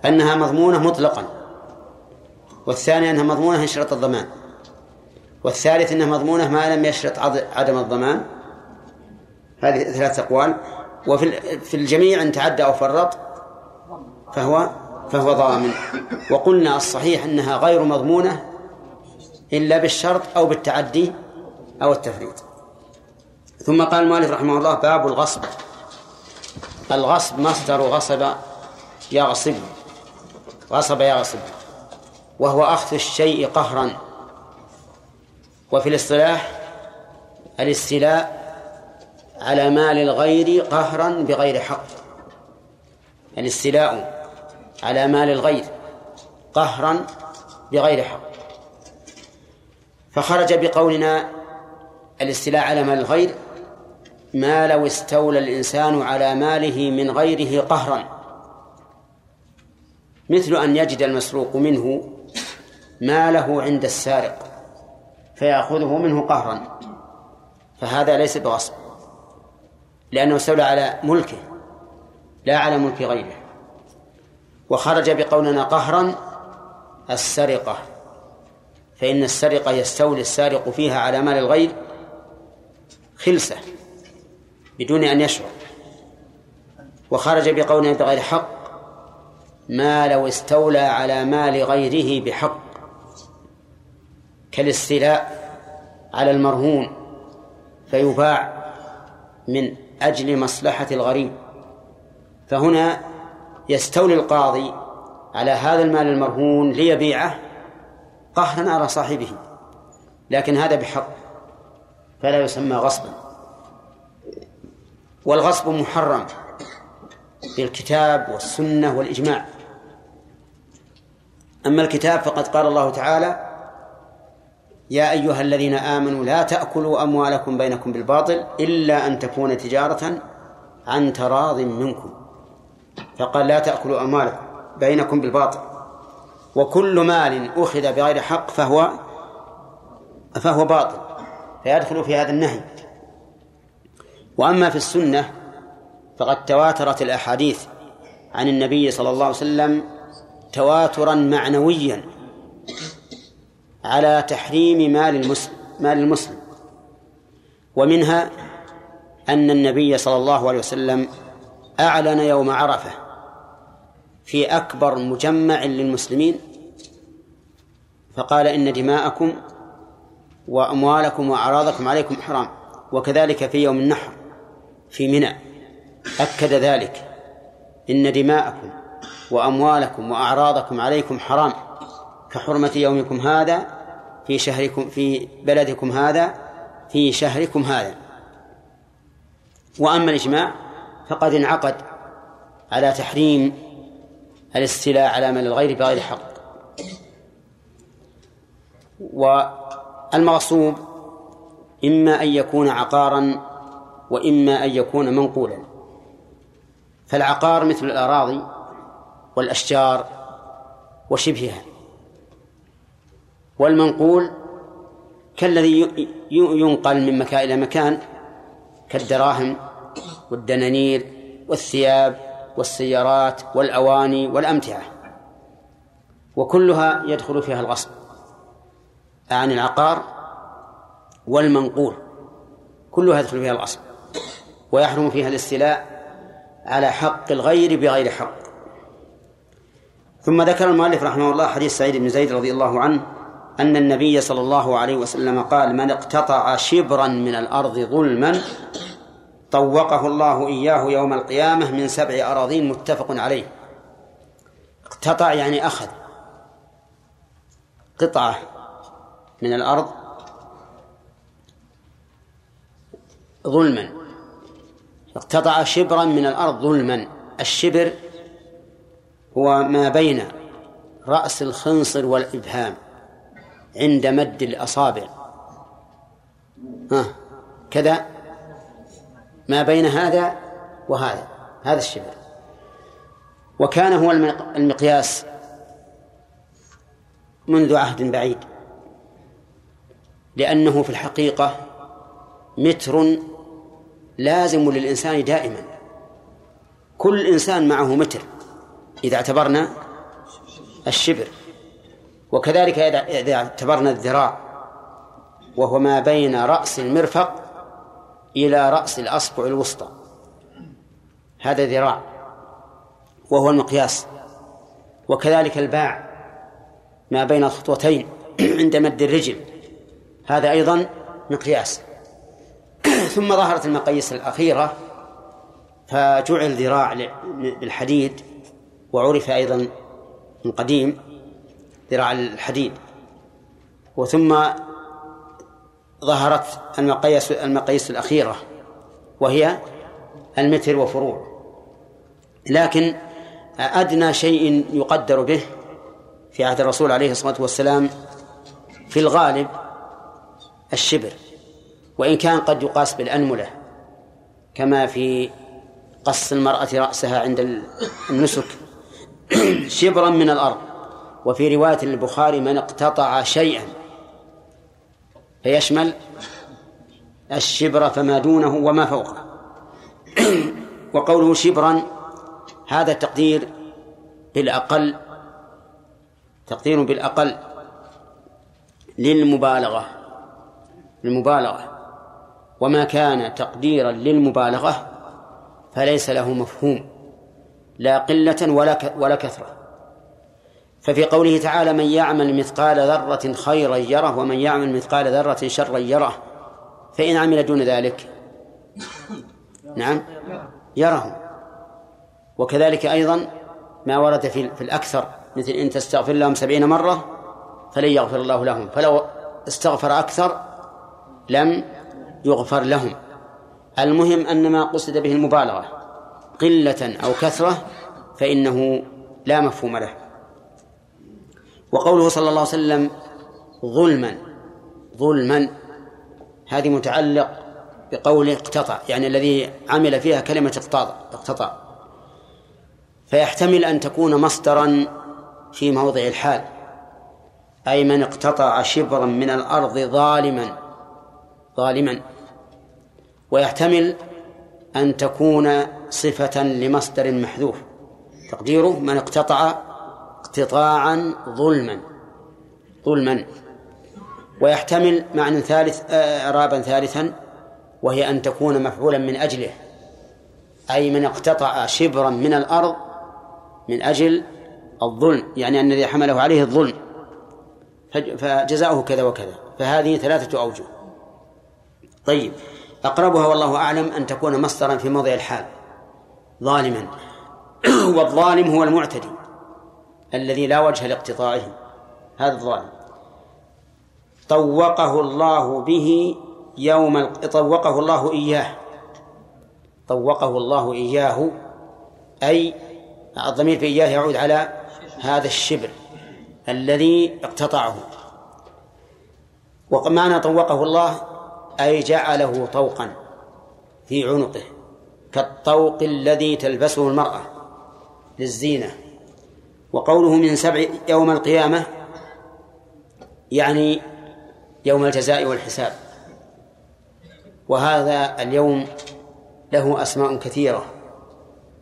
أنها مضمونة مطلقا. والثانية أنها مضمونة إن شرط الضمان. والثالث أنها مضمونة ما لم يشرط عدم الضمان. هذه ثلاثة أقوال. وفي في الجميع إن تعدى أو فرط فهو فهو ضامن وقلنا الصحيح أنها غير مضمونة إلا بالشرط أو بالتعدي أو التفريط. ثم قال المؤلف رحمه الله باب الغصب. الغصب مصدر غصب يغصب. غصب يغصب. وهو أخذ الشيء قهرا. وفي الاصطلاح الاستيلاء على مال الغير قهرا بغير حق. الاستيلاء على مال الغير قهرا بغير حق. فخرج بقولنا الاستيلاء على مال الغير ما لو استولى الإنسان على ماله من غيره قهرا. مثل أن يجد المسروق منه ماله عند السارق فيأخذه منه قهرا. فهذا ليس بغصب لأنه استولى على ملكه لا على ملك غيره. وخرج بقولنا قهرا السرقة. فإن السرقة يستولي السارق فيها على مال الغير خلسة بدون أن يشعر. وخرج بقولنا بغير حق ما لو استولى على مال غيره بحق كالاستيلاء على المرهون فيباع من أجل مصلحة الغريب. فهنا يستولي القاضي على هذا المال المرهون ليبيعه قهرا على صاحبه لكن هذا بحق فلا يسمى غصبا. والغصب محرم بالكتاب والسنة والإجماع. أما الكتاب فقد قال الله تعالى يا أيها الذين آمنوا لا تأكلوا أموالكم بينكم بالباطل إلا أن تكون تجارة عن تراض منكم. فقال لا تأكلوا أموالكم بينكم بالباطل. وكل مال أخذ بغير حق فهو فهو باطل فيدخل في هذا النهي. وأما في السنة فقد تواترت الأحاديث عن النبي صلى الله عليه وسلم تواترا معنويا على تحريم مال المسلم مال المسلم. ومنها أن النبي صلى الله عليه وسلم أعلن يوم عرفة في أكبر مجمع للمسلمين فقال إن دماءكم وأموالكم وأعراضكم عليكم حرام وكذلك في يوم النحر في منى أكد ذلك إن دماءكم وأموالكم وأعراضكم عليكم حرام كحرمة يومكم هذا في شهركم في بلدكم هذا في شهركم هذا. وأما الإجماع فقد انعقد على تحريم الاستيلاء على مال الغير بغير حق. والمغصوب إما أن يكون عقارا وإما أن يكون منقولا. فالعقار مثل الأراضي والأشجار وشبهها. والمنقول كالذي ينقل من مكان إلى مكان كالدراهم والدنانير والثياب والسيارات والأواني والأمتعة. وكلها يدخل فيها الغصب. عن العقار والمنقول. كلها يدخل فيها الغصب. ويحرم فيها الاستيلاء على حق الغير بغير حق. ثم ذكر المؤلف رحمه الله حديث سعيد بن زيد رضي الله عنه أن النبي صلى الله عليه وسلم قال من اقتطع شبرا من الأرض ظلما طوقه الله إياه يوم القيامة من سبع أراضين متفق عليه. اقتطع يعني أخذ. قطعة من الأرض. ظلما. اقتطع شبرا من الأرض ظلما. الشبر هو ما بين رأس الخنصر والإبهام عند مد الأصابع. ها كذا. ما بين هذا وهذا هذا الشبر وكان هو المقياس منذ عهد بعيد. لأنه في الحقيقة متر لازم للإنسان دائما. كل إنسان معه متر إذا اعتبرنا الشبر. وكذلك إذا اعتبرنا الذراع. وهو ما بين رأس المرفق إلى رأس الأصبع الوسطى. هذا ذراع وهو المقياس. وكذلك الباع ما بين الخطوتين عند مد الرجل. هذا أيضا مقياس. ثم ظهرت المقاييس الأخيرة فجعل ذراع بالحديد وعرف أيضا من قديم ذراع الحديد. وثم ظهرت المقاييس المقاييس الأخيرة وهي المتر وفروع. لكن أدنى شيء يقدر به في عهد الرسول عليه الصلاة والسلام في الغالب الشبر وإن كان قد يقاس بالأنملة كما في قص المرأة رأسها عند النسك شبرا من الأرض. وفي رواية البخاري من اقتطع شيئا فيشمل الشبر فما دونه وما فوقه. وقوله شبرا هذا تقدير بالأقل تقدير بالأقل للمبالغة للمبالغة. وما كان تقديرا للمبالغة فليس له مفهوم لا قلة ولا ولا كثرة. ففي قوله تعالى من يعمل مثقال ذرة خيرا يره ومن يعمل مثقال ذرة شرا يره. فإن عمل دون ذلك نعم يره وكذلك أيضا ما ورد في, في الأكثر مثل إن تستغفر لهم سبعين مرة فلن يغفر الله لهم فلو استغفر أكثر لم يغفر لهم. المهم أن ما قصد به المبالغة قلة أو كثرة فإنه لا مفهوم له. وقوله صلى الله عليه وسلم ظلما ظلما هذه متعلق بقول اقتطع يعني الذي عمل فيها كلمة اقتطع اقتطع. فيحتمل أن تكون مصدرا في موضع الحال أي من اقتطع شبرا من الأرض ظالما ظالما. ويحتمل أن تكون صفة لمصدر محذوف. تقديره من اقتطع اقتطاعا ظلما ظلما ويحتمل معنى ثالث آه، إعرابا ثالثا وهي أن تكون مفعولا من أجله أي من اقتطع شبرا من الأرض من أجل الظلم يعني الذي حمله عليه الظلم فجزاؤه كذا وكذا فهذه ثلاثة أوجه. طيب أقربها والله أعلم أن تكون مصدرا في موضع الحال ظالما. والظالم هو المعتدي. الذي لا وجه لاقتطاعه. هذا الظالم طوقه الله به يوم طوقه الله إياه. طوقه الله إياه أي الضمير في إياه يعود على هذا الشبر الذي اقتطعه. ومعنى طوقه الله أي جعله طوقا في عنقه كالطوق الذي تلبسه المرأة للزينة. وقوله من سبع يوم القيامة يعني يوم الجزاء والحساب. وهذا اليوم له أسماء كثيرة.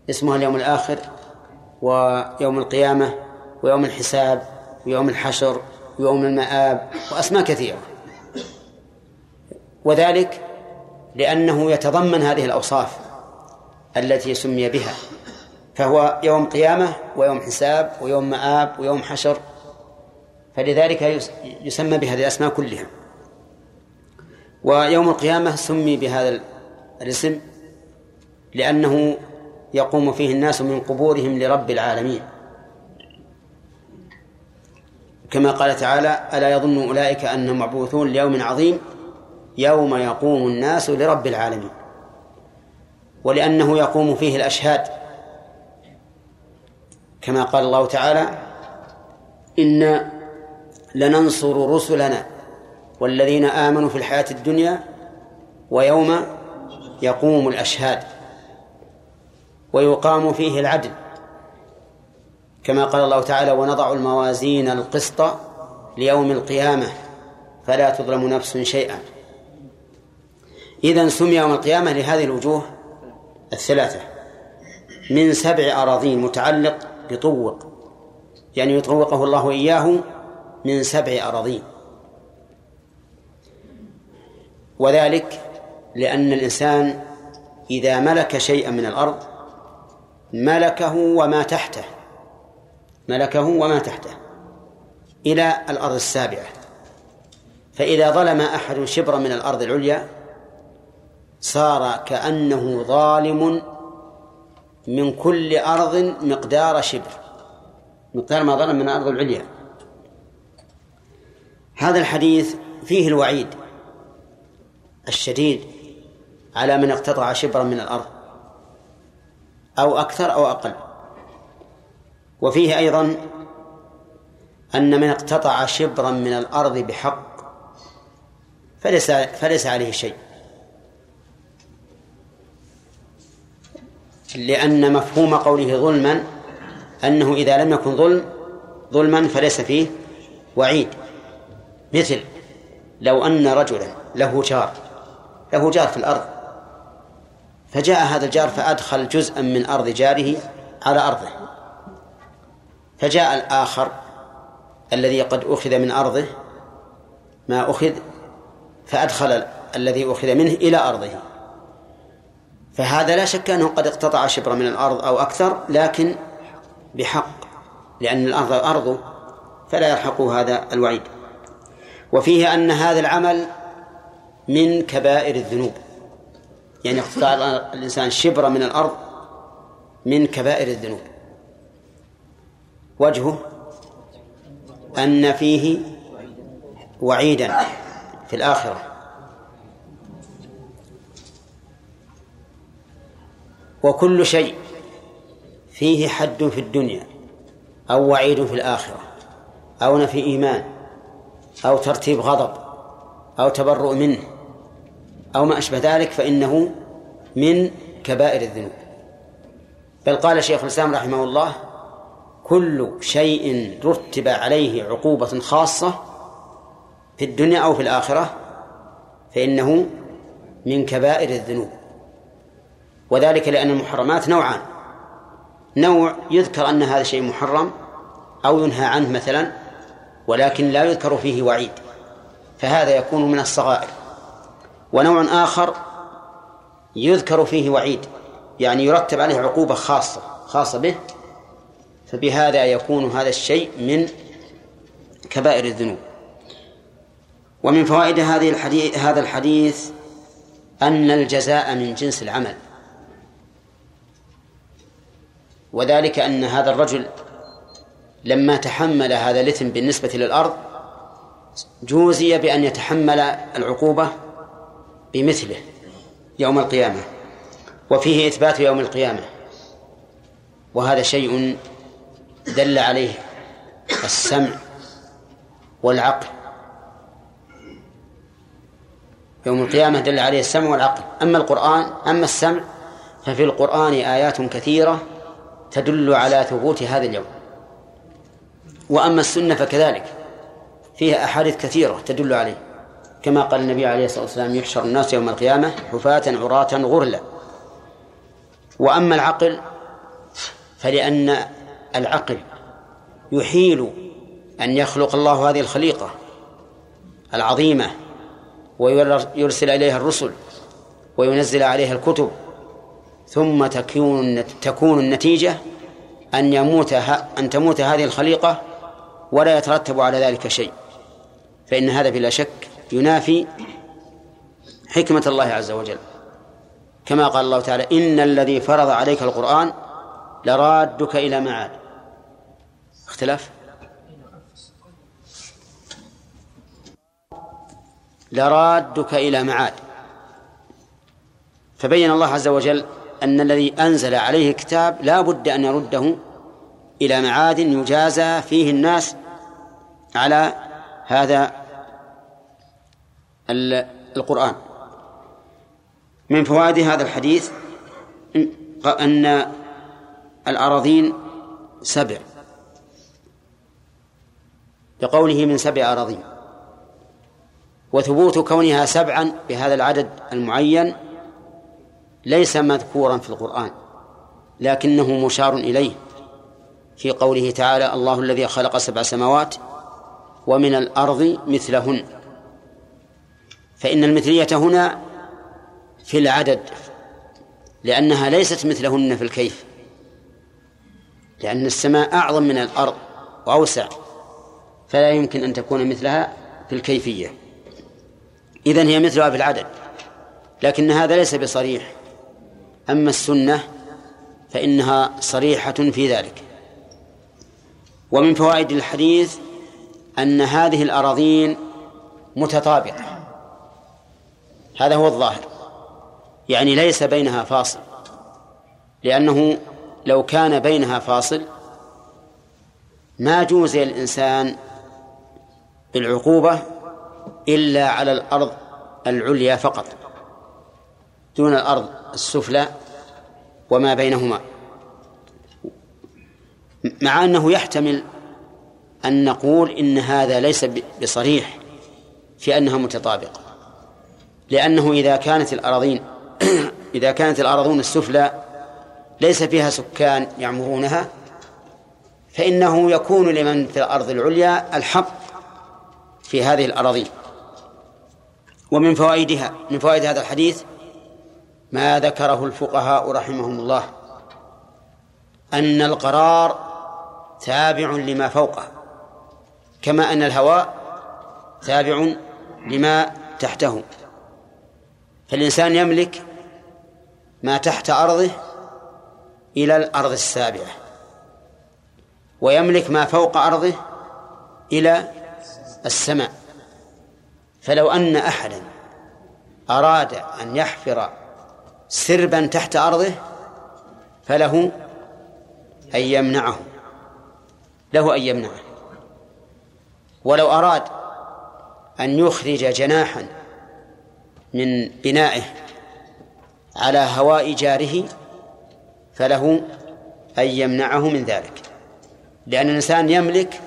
اسمها اليوم الآخر ويوم القيامة ويوم الحساب ويوم الحشر ويوم المآب وأسماء كثيرة. وذلك لأنه يتضمن هذه الأوصاف التي سمي بها. فهو يوم قيامة ويوم حساب ويوم مآب ويوم حشر. فلذلك يس- يسمى بهذه الأسماء كلها. ويوم القيامة سمي بهذا الاسم لأنه يقوم فيه الناس من قبورهم لرب العالمين. كما قال تعالى ألا يظن أولئك أنهم مبعوثون ليوم عظيم يوم يقوم الناس لرب العالمين. ولأنه يقوم فيه الأشهاد كما قال الله تعالى إنا لننصر رسلنا والذين آمنوا في الحياة الدنيا ويوم يقوم الأشهاد ويقام فيه العدل. كما قال الله تعالى ونضع الموازين القسط ليوم القيامة فلا تظلم نفس شيئا. إذا سمي يوم القيامة لهذه الوجوه الثلاثة من سبع أراضين متعلق بطوق يعني يطوقه الله إياه من سبع أراضين. وذلك لأن الإنسان إذا ملك شيئا من الأرض ملكه وما تحته ملكه وما تحته إلى الأرض السابعة. فإذا ظلم أحد شبرا من الأرض العليا صار كأنه ظالم من كل أرض مقدار شبر. مقدار ما ظلم من الأرض العليا. هذا الحديث فيه الوعيد الشديد على من اقتطع شبرا من الأرض أو أكثر أو أقل. وفيه أيضا أن من اقتطع شبرا من الأرض بحق فليس فليس عليه شيء. لأن مفهوم قوله ظلما أنه إذا لم يكن ظلم ظلما فليس فيه وعيد. مثل لو أن رجلا له جار له جار في الأرض فجاء هذا الجار فأدخل جزءا من أرض جاره على أرضه. فجاء الآخر الذي قد أخذ من أرضه ما أخذ فأدخل الذي أخذ منه إلى أرضه. فهذا لا شك أنه قد اقتطع شبرا من الأرض أو أكثر لكن بحق لأن الأرض أرضه فلا يلحقه هذا الوعيد. وفيه أن هذا العمل من كبائر الذنوب. يعني اقتطاع الإنسان شبرا من الأرض من كبائر الذنوب. وجهه أن فيه وعيدا في الآخرة. وكل شيء فيه حد في الدنيا أو وعيد في الآخرة أو نفي إيمان أو ترتيب غضب أو تبرؤ منه أو ما أشبه ذلك فإنه من كبائر الذنوب. بل قال شيخ الإسلام رحمه الله كل شيء رتب عليه عقوبة خاصة في الدنيا أو في الآخرة فإنه من كبائر الذنوب. وذلك لأن المحرمات نوعان. نوع يذكر أن هذا شيء محرم أو ينهى عنه مثلا ولكن لا يذكر فيه وعيد. فهذا يكون من الصغائر. ونوع آخر يذكر فيه وعيد يعني يرتب عليه عقوبة خاصة خاصة به فبهذا يكون هذا الشيء من كبائر الذنوب. ومن فوائد هذه الحديث هذا الحديث أن الجزاء من جنس العمل. وذلك أن هذا الرجل لما تحمل هذا الإثم بالنسبة للأرض جوزي بأن يتحمل العقوبة بمثله يوم القيامة وفيه إثبات يوم القيامة وهذا شيء دل عليه السمع والعقل. يوم القيامة دل عليه السمع والعقل. أما القرآن أما السمع ففي القرآن آيات كثيرة تدل على ثبوت هذا اليوم. وأما السنة فكذلك. فيها أحاديث كثيرة تدل عليه. كما قال النبي عليه الصلاة والسلام يحشر الناس يوم القيامة حفاة عراة غرلا. وأما العقل فلأن العقل يحيل أن يخلق الله هذه الخليقة العظيمة ويرسل إليها الرسل وينزل عليها الكتب ثم تكون تكون النتيجة أن يموت أن تموت هذه الخليقة ولا يترتب على ذلك شيء. فإن هذا بلا شك ينافي حكمة الله عز وجل. كما قال الله تعالى إن الذي فرض عليك القرآن لرادك إلى معاد. اختلاف؟ لرادك إلى معاد. فبين الله عز وجل أن الذي أنزل عليه الكتاب لا بد أن يرده إلى معاد يجازى فيه الناس على هذا القرآن. من فوائد هذا الحديث أن الأراضين سبع. لقوله من سبع أراضين. وثبوت كونها سبعا بهذا العدد المعين ليس مذكورا في القرآن لكنه مشار إليه. في قوله تعالى الله الذي خلق سبع سماوات ومن الأرض مثلهن. فإن المثلية هنا في العدد لأنها ليست مثلهن في الكيف لأن السماء أعظم من الأرض وأوسع فلا يمكن أن تكون مثلها في الكيفية. إذن هي مثلها في العدد لكن هذا ليس بصريح. أما السنة فإنها صريحة في ذلك. ومن فوائد الحديث أن هذه الأراضين متطابقة. هذا هو الظاهر. يعني ليس بينها فاصل. لأنه لو كان بينها فاصل ما جوزي الإنسان بالعقوبة إلا على الأرض العليا فقط. دون الأرض السفلى وما بينهما. مع أنه يحتمل أن نقول إن هذا ليس بصريح في أنها متطابقة. لأنه إذا كانت الأراضين إذا كانت الأراضون السفلى ليس فيها سكان يعمرونها فإنه يكون لمن في الأرض العليا الحق في هذه الأراضين. ومن فوائدها من فوائد هذا الحديث ما ذكره الفقهاء رحمهم الله أن القرار تابع لما فوقه كما أن الهواء تابع لما تحته. فالإنسان يملك ما تحت أرضه إلى الأرض السابعة ويملك ما فوق أرضه إلى السماء. فلو أن أحدا أراد أن يحفر سربا تحت أرضه فله أن يمنعه له أن يمنعه. ولو أراد أن يخرج جناحا من بنائه على هواء جاره فله أن يمنعه من ذلك. لأن الإنسان يملك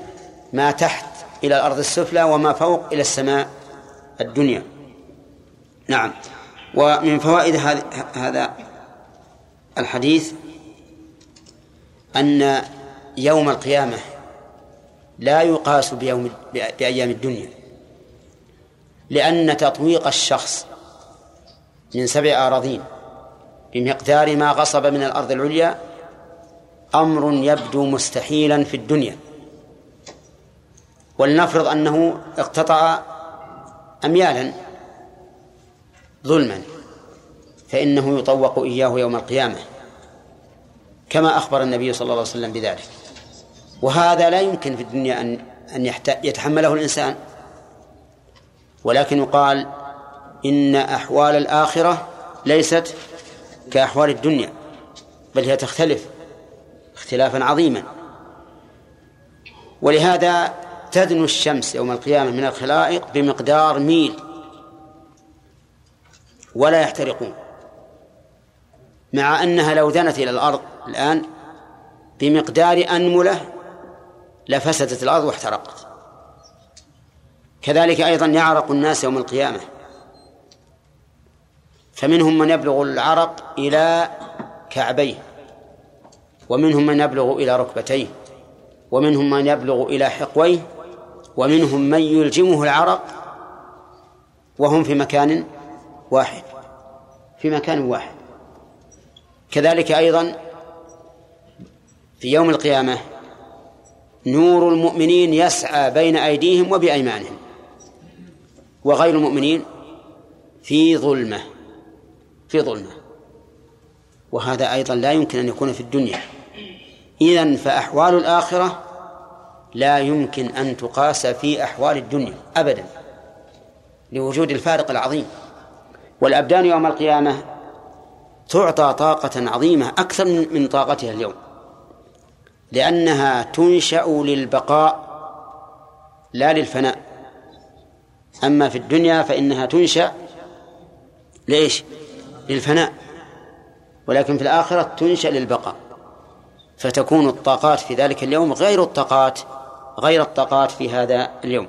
ما تحت إلى الأرض السفلى وما فوق إلى السماء الدنيا. نعم. ومن فوائد هذا الحديث أن يوم القيامة لا يقاس بيوم بأيام الدنيا لأن تطويق الشخص من سبع أراضين بمقدار ما غصب من الأرض العليا أمر يبدو مستحيلا في الدنيا. ولنفرض أنه اقتطع أميالا ظلما فإنه يطوق إياه يوم القيامة كما أخبر النبي صلى الله عليه وسلم بذلك. وهذا لا يمكن في الدنيا أن أن يتحمله الإنسان. ولكن يقال إن أحوال الآخرة ليست كأحوال الدنيا بل هي تختلف اختلافا عظيما. ولهذا تدنو الشمس يوم القيامة من الخلائق بمقدار ميل. ولا يحترقون. مع أنها لو دنت إلى الأرض الآن بمقدار أنملة لفسدت الأرض واحترقت. كذلك أيضا يعرق الناس يوم القيامة. فمنهم من يبلغ العرق إلى كعبيه ومنهم من يبلغ إلى ركبتيه ومنهم من يبلغ إلى حقويه ومنهم من يلجمه العرق وهم في مكان واحد. في مكان واحد. كذلك أيضا في يوم القيامة نور المؤمنين يسعى بين أيديهم وبأيمانهم وغير المؤمنين في ظلمة في ظلمة. وهذا أيضا لا يمكن أن يكون في الدنيا. إذن فأحوال الآخرة لا يمكن أن تقاس في أحوال الدنيا أبدا لوجود الفارق العظيم. والأبدان يوم القيامة تعطى طاقة عظيمة أكثر من طاقتها اليوم. لأنها تنشأ للبقاء لا للفناء. أما في الدنيا فإنها تنشأ ليش؟ للفناء. ولكن في الآخرة تنشأ للبقاء. فتكون الطاقات في ذلك اليوم غير الطاقات غير الطاقات في هذا اليوم.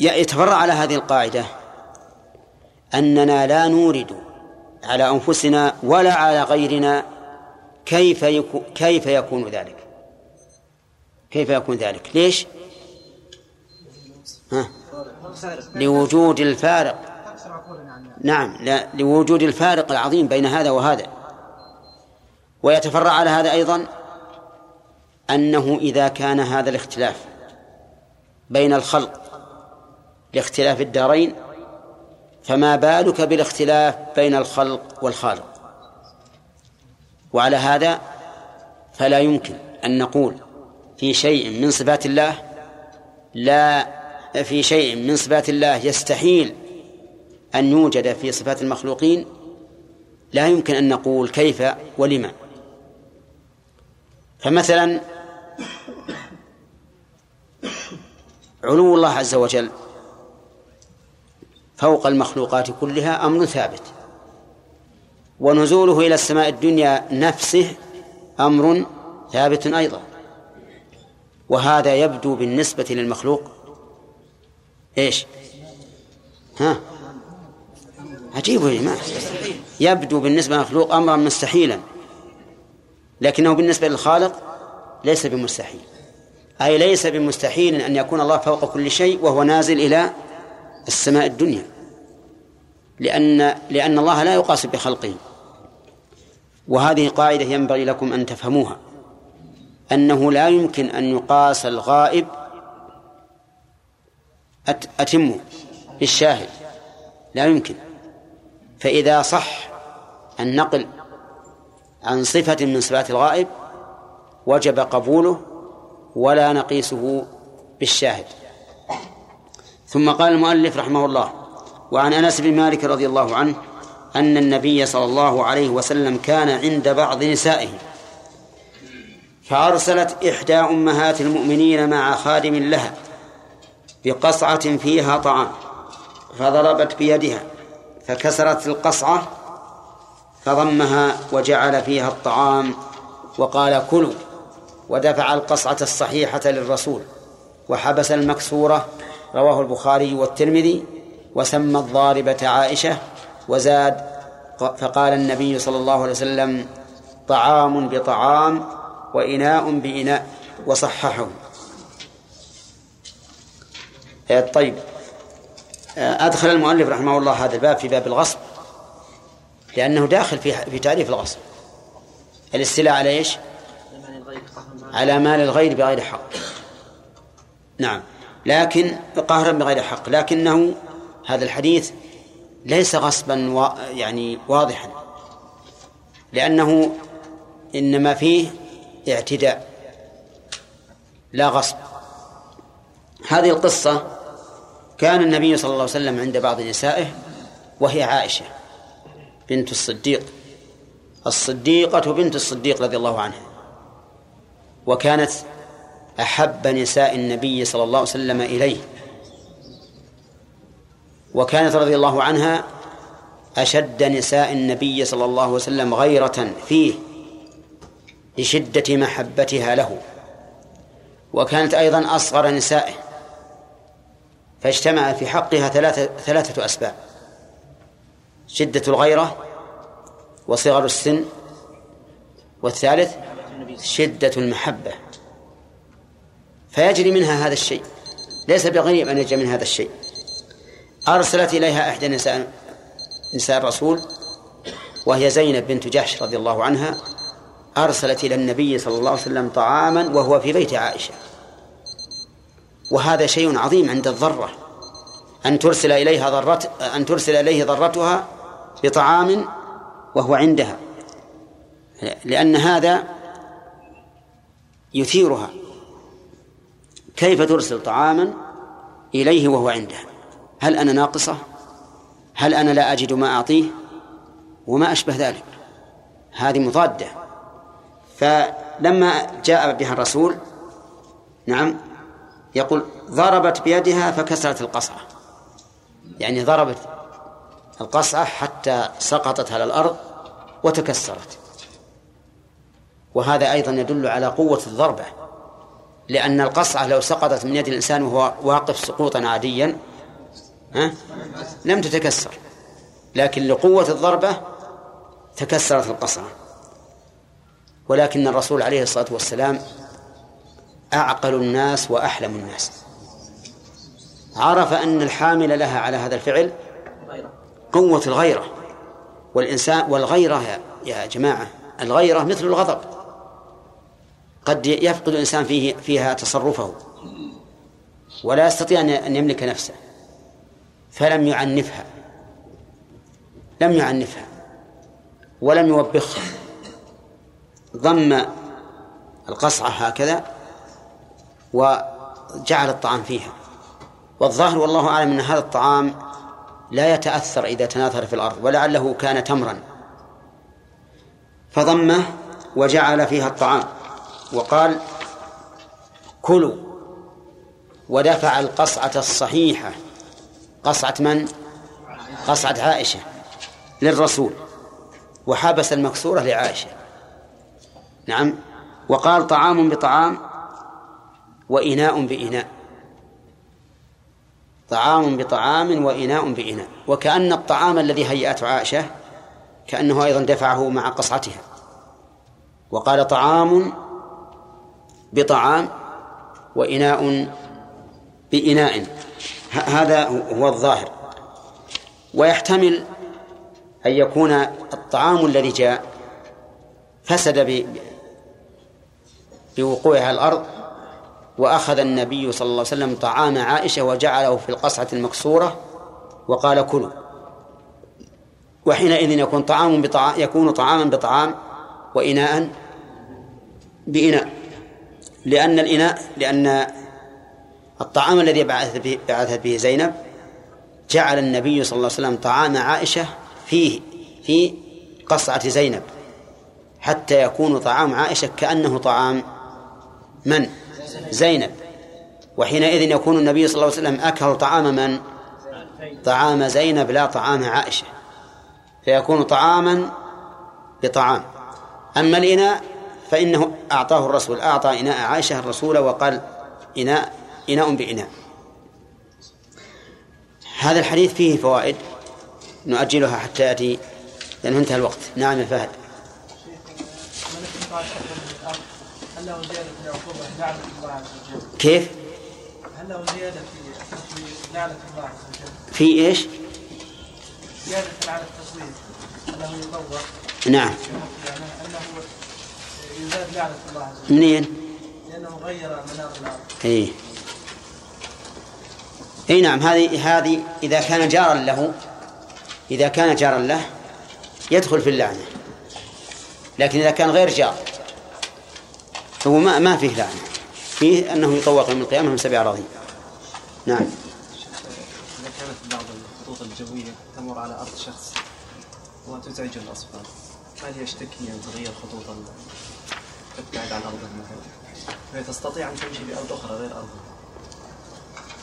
يتفرع على هذه القاعدة. أننا لا نورد على أنفسنا ولا على غيرنا كيف يكون كيف يكون ذلك. كيف يكون ذلك؟ ليش؟ ها؟ لوجود الفارق. نعم لا لوجود الفارق العظيم بين هذا وهذا. ويتفرع على هذا أيضا أنه إذا كان هذا الاختلاف بين الخلق لاختلاف الدارين فما بالك بالاختلاف بين الخلق والخالق؟ وعلى هذا فلا يمكن أن نقول في شيء من صفات الله لا في شيء من صفات الله يستحيل أن يوجد في صفات المخلوقين لا يمكن أن نقول كيف ولما فمثلا علو الله عز وجل فوق المخلوقات كلها أمر ثابت. ونزوله إلى السماء الدنيا نفسه أمر ثابت أيضا. وهذا يبدو بالنسبة للمخلوق. إيش؟ ها؟ عجيب يا جماعة. يبدو بالنسبة للمخلوق أمرا مستحيلا. لكنه بالنسبة للخالق ليس بمستحيل. أي ليس بمستحيل أن يكون الله فوق كل شيء وهو نازل إلى السماء الدنيا لأن لأن الله لا يقاس بخلقه. وهذه قاعدة ينبغي لكم أن تفهموها. أنه لا يمكن أن يقاس الغائب أتم بالشاهد لا يمكن. فإذا صح النقل عن صفة من صفات الغائب وجب قبوله ولا نقيسه بالشاهد. ثم قال المؤلف رحمه الله وعن أنس بن مالك رضي الله عنه أن النبي صلى الله عليه وسلم كان عند بعض نسائه فأرسلت إحدى أمهات المؤمنين مع خادم لها بقصعة فيها طعام فضربت بيدها فكسرت القصعة فضمها وجعل فيها الطعام وقال كلوا ودفع القصعة الصحيحة للرسول وحبس المكسورة رواه البخاري والترمذي وسمى الضاربة عائشة وزاد فقال النبي صلى الله عليه وسلم طعام بطعام وإناء بإناء وصححه. آه، طيب. آه، أدخل المؤلف رحمه الله هذا الباب في باب الغصب لأنه داخل في في تعريف الغصب. الاستيلاء على إيش؟ على مال الغير بغير حق. نعم. لكن قهرا بغير حق. لكنه هذا الحديث ليس غصبا و يعني واضحا. لأنه إنما فيه اعتداء لا غصب. هذه القصة كان النبي صلى الله عليه وسلم عند بعض نسائه وهي عائشة بنت الصديق. الصديقة بنت الصديق رضي الله عنها. وكانت أحب نساء النبي صلى الله عليه وسلم إليه. وكانت رضي الله عنها أشد نساء النبي صلى الله عليه وسلم غيرة فيه لشدة محبتها له. وكانت أيضا أصغر نسائه. فاجتمع في حقها ثلاثة, ثلاثة أسباب. شدة الغيرة وصغر السن. والثالث شدة المحبة. فيجري منها هذا الشيء. ليس بغريب أن يجري من هذا الشيء. أرسلت إليها إحدى نساء نساء الرسول وهي زينب بنت جحش رضي الله عنها. أرسلت إلى النبي صلى الله عليه وسلم طعاما وهو في بيت عائشة. وهذا شيء عظيم عند الضرة أن ترسل إليها ضرت أن ترسل إليه ضرتها بطعام وهو عندها. لأن هذا يثيرها. كيف ترسل طعاما إليه وهو عندها؟ هل أنا ناقصة؟ هل أنا لا أجد ما أعطيه؟ وما أشبه ذلك. هذه مضادة. فلما جاء بها الرسول نعم يقول ضربت بيدها فكسرت القصعة. يعني ضربت القصعة حتى سقطت على الأرض وتكسرت. وهذا أيضا يدل على قوة الضربة. لأن القصعة لو سقطت من يد الإنسان وهو واقف سقوطا عاديا ها لم تتكسر. لكن لقوة الضربة تكسرت القصعة ولكن الرسول عليه الصلاة والسلام أعقل الناس وأحلم الناس. عرف أن الحامل لها على هذا الفعل قوة الغيرة. والإنسان والغيرة يا جماعة الغيرة مثل الغضب. قد يفقد الإنسان فيه فيها تصرفه ولا يستطيع أن يملك نفسه فلم يعنفها لم يعنفها ولم يوبخها. ضم القصعة هكذا وجعل الطعام فيها. والظاهر والله أعلم أن هذا الطعام لا يتأثر إذا تناثر في الأرض ولعله كان تمرا. فضمه وجعل فيها الطعام. وقال كلوا ودفع القصعة الصحيحة. قصعة من؟ قصعة عائشة للرسول. وحبس المكسورة لعائشة. نعم. وقال طعام بطعام وإناء بإناء. طعام بطعام وإناء بإناء. وكأن الطعام الذي هيأته عائشة كأنه أيضا دفعه مع قصعتها. وقال طعام بطعام وإناء بإناء. هذا هو الظاهر. ويحتمل أن يكون الطعام الذي جاء فسد بوقوعها الأرض وأخذ النبي صلى الله عليه وسلم طعام عائشة وجعله في القصعة المكسورة وقال كلوا. وحينئذ يكون طعام بطعام يكون طعاما بطعام وإناء بإناء. لأن الإناء لأن الطعام الذي بعثت به, بعثت به زينب جعل النبي صلى الله عليه وسلم طعام عائشة فيه في قصعة زينب حتى يكون طعام عائشة كأنه طعام من؟ زينب وحينئذ يكون النبي صلى الله عليه وسلم أكل طعام من؟ طعام زينب لا طعام عائشة فيكون طعاما بطعام أما الإناء فإنه أعطاه الرسول أعطى إناء عائشة الرسول وقال إناء إناء بإناء هذا الحديث فيه فوائد نؤجلها حتى يأتي لأنه انتهى الوقت نعم يا فهد؟ كيف؟ هل له زيادة في لعنة الله عز وجل؟ في إيش؟ زيادة على التصوير أنه يطوق نعم أنه يزاد لعنة الله عز وجل. منين؟ لأنه غير منار الأرض. اي إي نعم هذه هذه إذا كان جارا له إذا كان جارا له يدخل في اللعنة. لكن إذا كان غير جار فهو ما ما فيه لعنة. فيه أنه يطوق يوم القيامة من سبع أراضين. نعم. إذا كانت بعض الخطوط الجوية تمر على أرض شخص وتزعج الأصفار هل يشتكي أن تغير خطوط تبتعد عن أرضه مثلا فهي تستطيع أن تمشي بأرض أخرى غير أرضه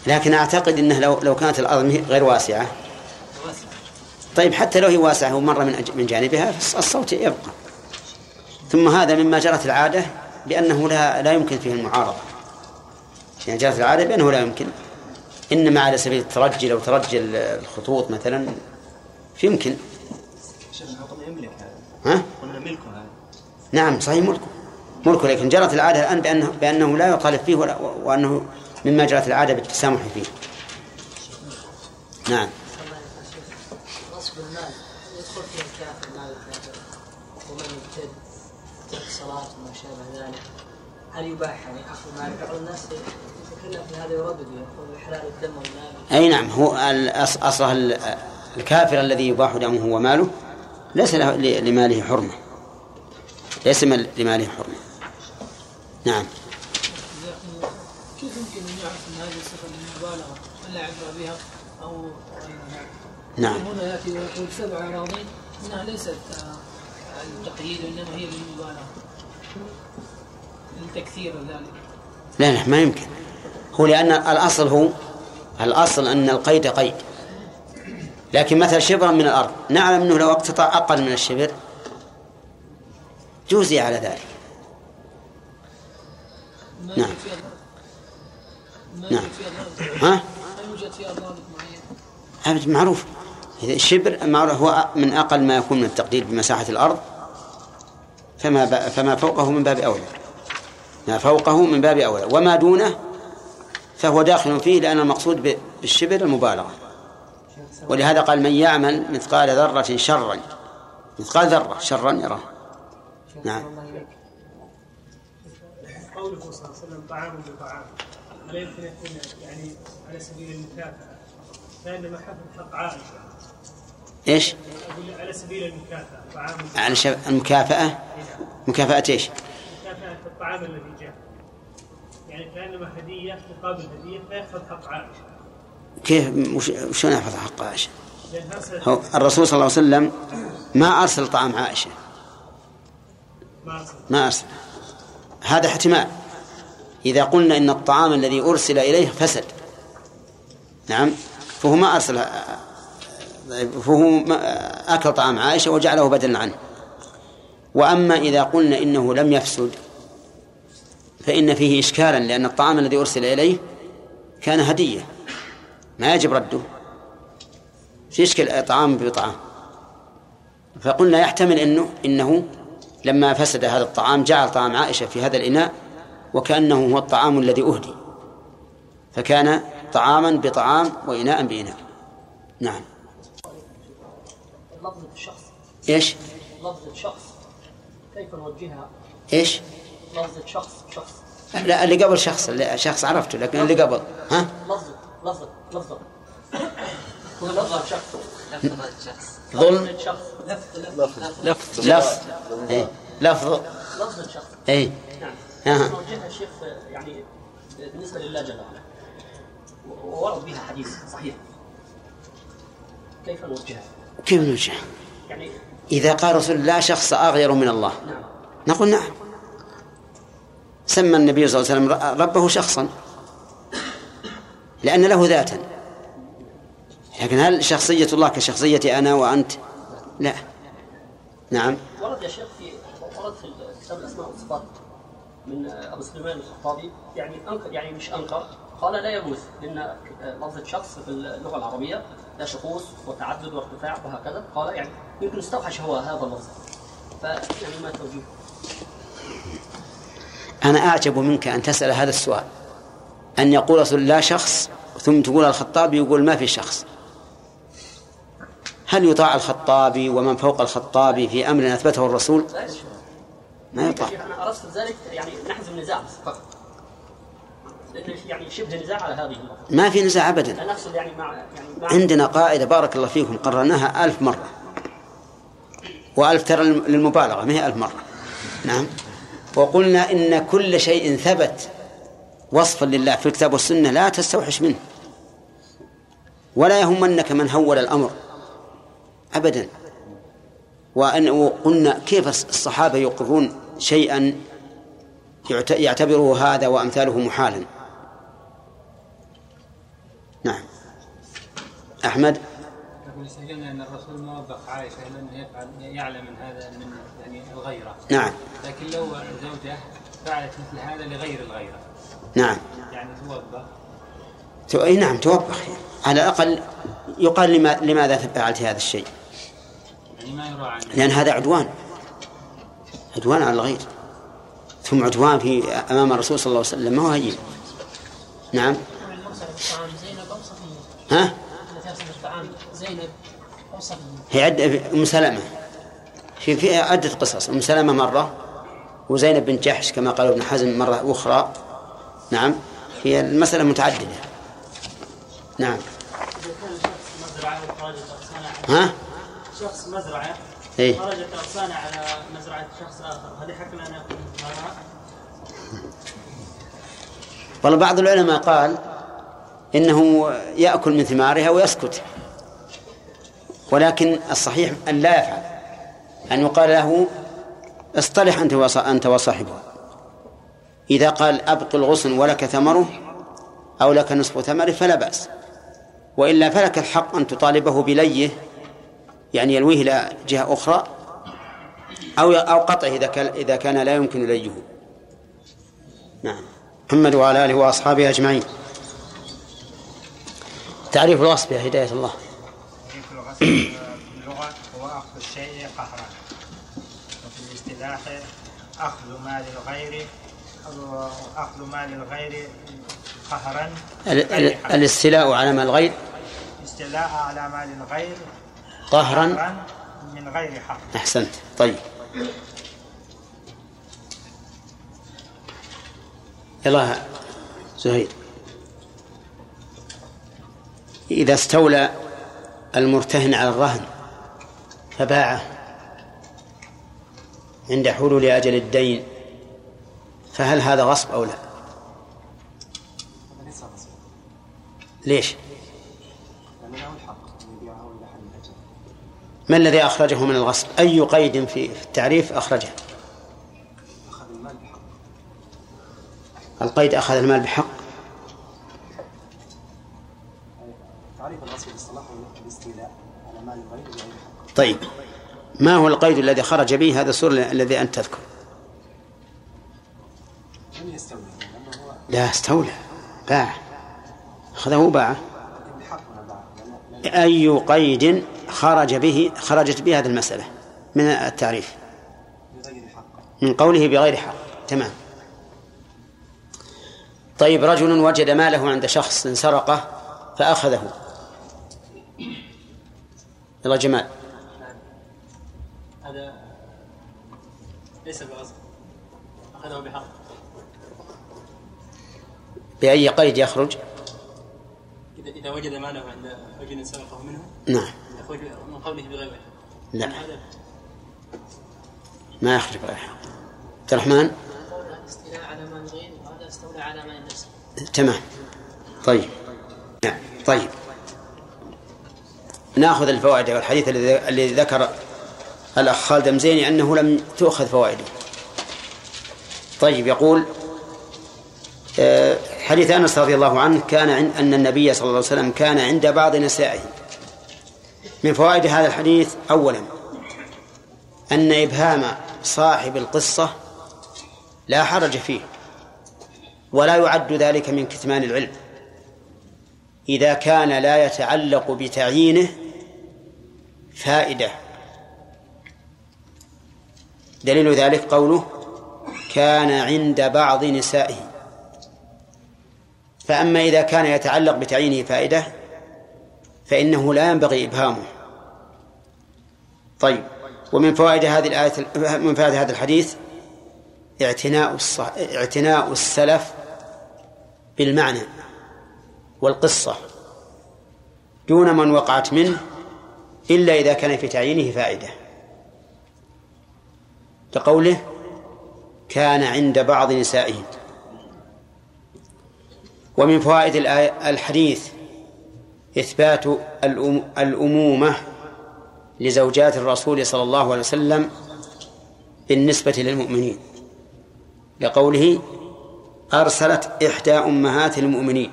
لكن أعتقد أنه لو لو كانت الأرض غير واسعة. واسع طيب حتى لو هي واسعة ومر من من جانبها الصوت يبقى. ثم هذا مما جرت العادة بأنه لا لا يمكن فيه المعارضة. يعني جرت العادة بأنه لا يمكن. إنما على سبيل الترجي لو ترجي ال- الخطوط مثلا يمكن قلنا يملك هذا. ها؟ قلنا ملكه هذا. نعم صحيح ملكه. ملكه لكن جرت العادة الآن بأنه بأنه لا يطالب فيه ولا وأنه مما جرت العادة بالتسامح فيه. نعم. غصب المال يدخل فيه الكافر مال ومن يبتد ترك صلاة وما شابه ذلك هل يباح يعني اخذ مال بعض الناس يتكلم في هذا يردد يقول احلال الدم والمال أي نعم هو أصله ال- الكافر الذي يباح دمه وماله ليس لماله حرمة. ليس لماله حرمة. نعم. كيف يمكن أن يعرف أن هذه صفه للمبالغة؟ هل لا عبره بها أو غيرها؟ نعم. هنا يأتي ويقول سبع اراضين إنها ليست آه، التقييد وإنما هي للمبالغة. للتكثير ذلك. لا لا ما يمكن. هو لأن الأصل هو الأصل أن القيد قيد. لكن مثلا شبرا من الأرض نعلم أنه لو اقتطع أقل من الشبر جوزي على ذلك. نعم. نعم. ها؟ ما يوجد فيها ضابط معين معروف الشبر معروف هو من أقل ما يكون من التقدير بمساحة الأرض. فما. فما فوقه من باب أولى. ما فوقه من باب أولى. وما دونه فهو داخل فيه لأن المقصود بالشبر المبالغة. ولهذا قال من يعمل مثقال ذرة شرا. مثقال ذرة شرا يراه. نعم. قوله صلى الله طعام بطعام لا يمكن يكون يعني على سبيل المكافأة فإنما حفظ حق عائشة. إيش؟ أقول على سبيل المكافأة طعام على شب... المكافأة؟ مكافأة إيش؟ مكافأة الطعام الذي جاء. يعني كأنما هدية مقابل هدية فيحفظ حق عائشة. كيف؟ وش- شلون يحفظ حق عائشة؟ هو الرسول صلى الله عليه وسلم ما أرسل طعام عائشة. ما أرسل. ما أرسل. هذا احتمال. إذا قلنا إن الطعام الذي أرسل إليه فسد. نعم. فهو ما أرسل فهو أكل طعام عائشة وجعله بدلا عنه. وأما إذا قلنا إنه لم يفسد فإن فيه إشكالا لأن الطعام الذي أرسل إليه كان هدية. ما يجب رده. في إشكال طعام بطعام. فقلنا يحتمل إنه إنه لما فسد هذا الطعام جعل طعام عائشة في هذا الإناء وكأنه هو الطعام الذي أهدي. فكان طعاما بطعام وإناء بإناء. نعم. لفظة الشخص. إيش؟ لفظة شخص كيف نوجهها؟ إيش؟ لفظة شخص شخص. لا اللي قبل شخص اللي شخص عرفته لكن اللي قبل. ها؟ لفظة لفظة لفظة هو لفظة شخص لفظة شخص ظلم لفظة شخص لفظ. لفظ. إيه. لفظ. لفظة شخص اي ها. نوجهها شيخ يعني بالنسبة لله جل وعلا. وورد بها حديث صحيح. كيف نوجهها؟ كيف نوجه يعني إذا قال رسول لا شخص أغير من الله. نعم. نقول نعم. سمى النبي صلى الله عليه وسلم ربه شخصا. لأن له ذاتا. لكن هل شخصية الله كشخصية أنا وأنت؟ لا. نعم. ورد يا شيخ في ورد في كتاب الأسماء والصفات. من أبو سليمان الخطابي. يعني انكر يعني مش انكر قال لا يجوز لأن لفظة شخص في اللغة العربية لا شخوص وتعدد وارتفاع وهكذا. قال يعني يمكن استوحش هو هذا اللفظ. فيعني ما توجيه؟ أنا أعجب منك أن تسأل هذا السؤال. أن يقول رسول لا شخص ثم تقول الخطابي يقول ما في شخص. هل يطاع الخطابي ومن فوق الخطابي في أمر أثبته الرسول؟ لا. ما يطاع أنا اردت ذلك يعني نحذف النزاع بس فقط يعني شبه نزاع على هذه ما في نزاع أبدا. أنا اقصد يعني مع يعني مع عندنا قاعدة بارك الله فيكم قررناها ألف مرة. وألف ترى للمبالغة ما هي ألف مرة. نعم. وقلنا إن كل شيء ثبت وصفا لله في الكتاب والسنة لا تستوحش منه. ولا يهمنك من هول الأمر. أبدا. وأن وقلنا كيف الصحابة يقرون شيئا يعتبره هذا وأمثاله محالا. نعم. أحمد؟ يقول سجلنا أن الرسول ما وبخ عائشة لأنه يفعل يعلم من هذا من يعني الغيرة. نعم. لكن لو زوجة فعلت مثل هذا لغير الغيرة. نعم. يعني توبخ تو... أي نعم توبخ على الأقل يقال لما... لماذا فعلت هذا الشيء؟ يعني ما يراعى لأن هذا عدوان. عدوان على الغير. ثم عدوان في أمام الرسول صلى الله عليه وسلم ما هو هين نعم. ها؟ هي عد أم سلمة. في في عدة قصص. أم سلمة مرة وزينب بن جحش كما قال ابن حزم مرة أخرى. نعم. هي المسألة متعددة. نعم. ها؟ شخص مزرعة إيه. خرجت أغصانها على مزرعة شخص آخر. هل يحق لنا أن يأكل ثمارها؟ والله بعض العلماء قال إنه يأكل من ثمارها ويسكت. ولكن الصحيح أن لا يفعل. أن يقال له اصطلح أنت وص- أنت وصاحبها إذا قال أبق الغصن ولك ثمره أو لك نصف ثمره فلا بأس. وإلا فلك الحق أن تطالبه بليه يعني يلويه إلى جهة أخرى أو أو قطعه إذا كان إذا كان لا يمكن ليه نعم. محمد وعلى آله وأصحابه أجمعين. تعريف الوصف يا هداية الله. تعريف في اللغة هو أخذ الشيء قهرا. وفي الاصطلاح أخذ مال الغير أو أخذ مال الغير قهرا. الاستيلاء على مال الغير. استيلاء على مال الغير قهرا من غير حق أحسنت. طيب. يلا زهير. إذا استولى المرتهن على الرهن فباعه عند حلول أجل الدين فهل هذا غصب أو لا؟ هذا ليس غصب. ليش؟ ما الذي أخرجه من الغصب؟ أي قيد في التعريف أخرجه؟ أخذ المال بحق؟ القيد أخذ المال بحق تعريف الغصب الاستيلاء على طيب. ما هو القيد الذي خرج به هذا السور الذي أنت تذكر؟ لم يستولي لا استولى. باع. أخذه باعه أي قيد خرج به خرجت به هذه المسألة من التعريف. من قوله بغير حق. تمام. طيب رجل وجد ماله عند شخص سرقه فأخذه. يلا جمال هذا ليس بغصب. أخذه بحق. بأي قيد يخرج؟ إذا وجد ماله عند رجل سرقه منه؟ نعم. يخرج من قوله بغير حق لا. ما يخرج بغير حق عبد الرحمن؟ الاستيلاء على مال الغير وهذا استولى على مال النفس تمام. طيب. نعم. طيب. ناخذ الفوائد والحديث الذي الذي ذكر الأخ خالد مزيني أنه لم تؤخذ فوائده. طيب يقول آه، حديث أنس رضي الله عنه كان عند أن النبي صلى الله عليه وسلم كان عند بعض نسائه. من فوائد هذا الحديث اولا أن إبهام صاحب القصة لا حرج فيه ولا يعد ذلك من كتمان العلم. إذا كان لا يتعلق بتعيينه فائدة. دليل ذلك قوله كان عند بعض نسائه فأما إذا كان يتعلق بتعيينه فائدة فإنه لا ينبغي إبهامه. طيب ومن فوائد هذه الآية من فوائد هذا الحديث اعتناء الصح... اعتناء السلف بالمعنى والقصة دون من وقعت منه إلا إذا كان في تعيينه فائدة. كقوله كان عند بعض نسائه ومن فوائد الحديث إثبات الأمومة لزوجات الرسول صلى الله عليه وسلم بالنسبة للمؤمنين. لقوله أرسلت إحدى أمهات المؤمنين.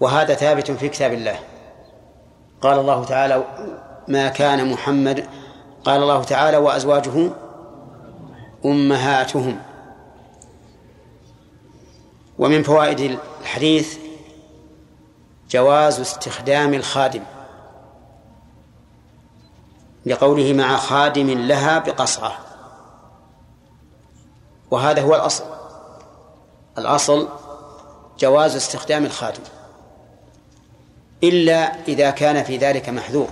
وهذا ثابت في كتاب الله. قال الله تعالى ما كان محمد قال الله تعالى وأزواجه أمهاتهم. ومن فوائد الحديث جواز استخدام الخادم لقوله مع خادم لها بقصعة وهذا هو الأصل. الأصل جواز استخدام الخادم. إلا إذا كان في ذلك محذور.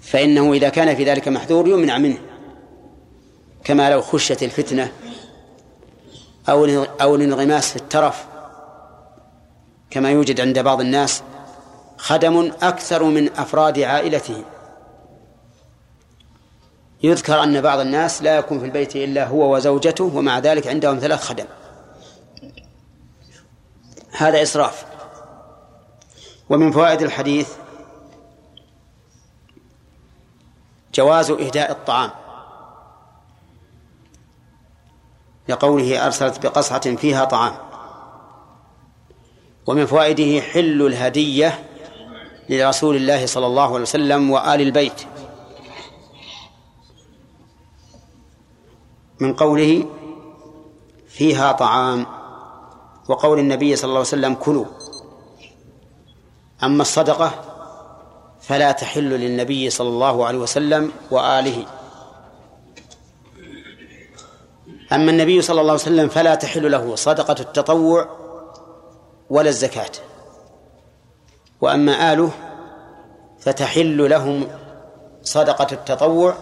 فإنه إذا كان في ذلك محذور يمنع منه. كما لو خشت الفتنة أو أو الانغماس في الترف كما يوجد عند بعض الناس خدم أكثر من أفراد عائلته. يذكر أن بعض الناس لا يكون في البيت إلا هو وزوجته ومع ذلك عندهم ثلاث خدم. هذا إسراف. ومن فوائد الحديث جواز إهداء الطعام. لقوله أرسلت بقصعة فيها طعام. ومن فوائده حل الهدية لرسول الله صلى الله عليه وسلم وآل البيت. من قوله فيها طعام وقول النبي صلى الله عليه وسلم كلوا. أما الصدقة فلا تحل للنبي صلى الله عليه وسلم وآله. أما النبي صلى الله عليه وسلم فلا تحل له صدقة التطوع ولا الزكاة. وأما آله فتحل لهم صدقة التطوع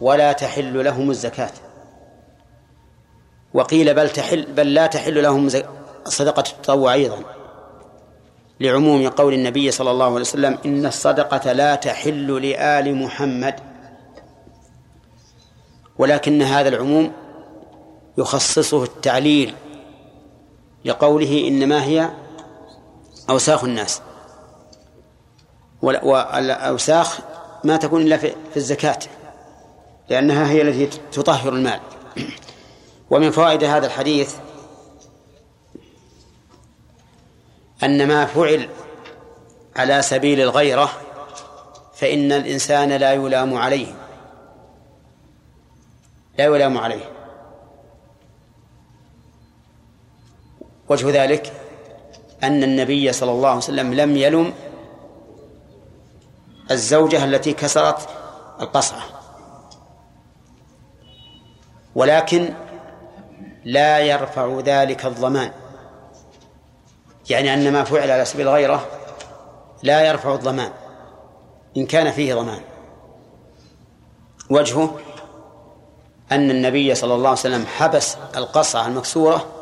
ولا تحل لهم الزكاة. وقيل بل تحل بل لا تحل لهم صدقة التطوع أيضا. لعموم قول النبي صلى الله عليه وسلم إن الصدقة لا تحل لآل محمد. ولكن هذا العموم يخصصه التعليل لقوله إنما هي أوساخ الناس. والأوساخ ما تكون إلا في الزكاة لأنها هي التي تطهر المال. ومن فوائد هذا الحديث أن ما فعل على سبيل الغيرة فإن الإنسان لا يلام عليه. لا يلام عليه. وجه ذلك أن النبي صلى الله عليه وسلم لم يلم الزوجة التي كسرت القصعة. ولكن لا يرفع ذلك الضمان. يعني أن ما فعل على سبيل الغيرة لا يرفع الضمان. إن كان فيه ضمان. وجهه أن النبي صلى الله عليه وسلم حبس القصعة المكسورة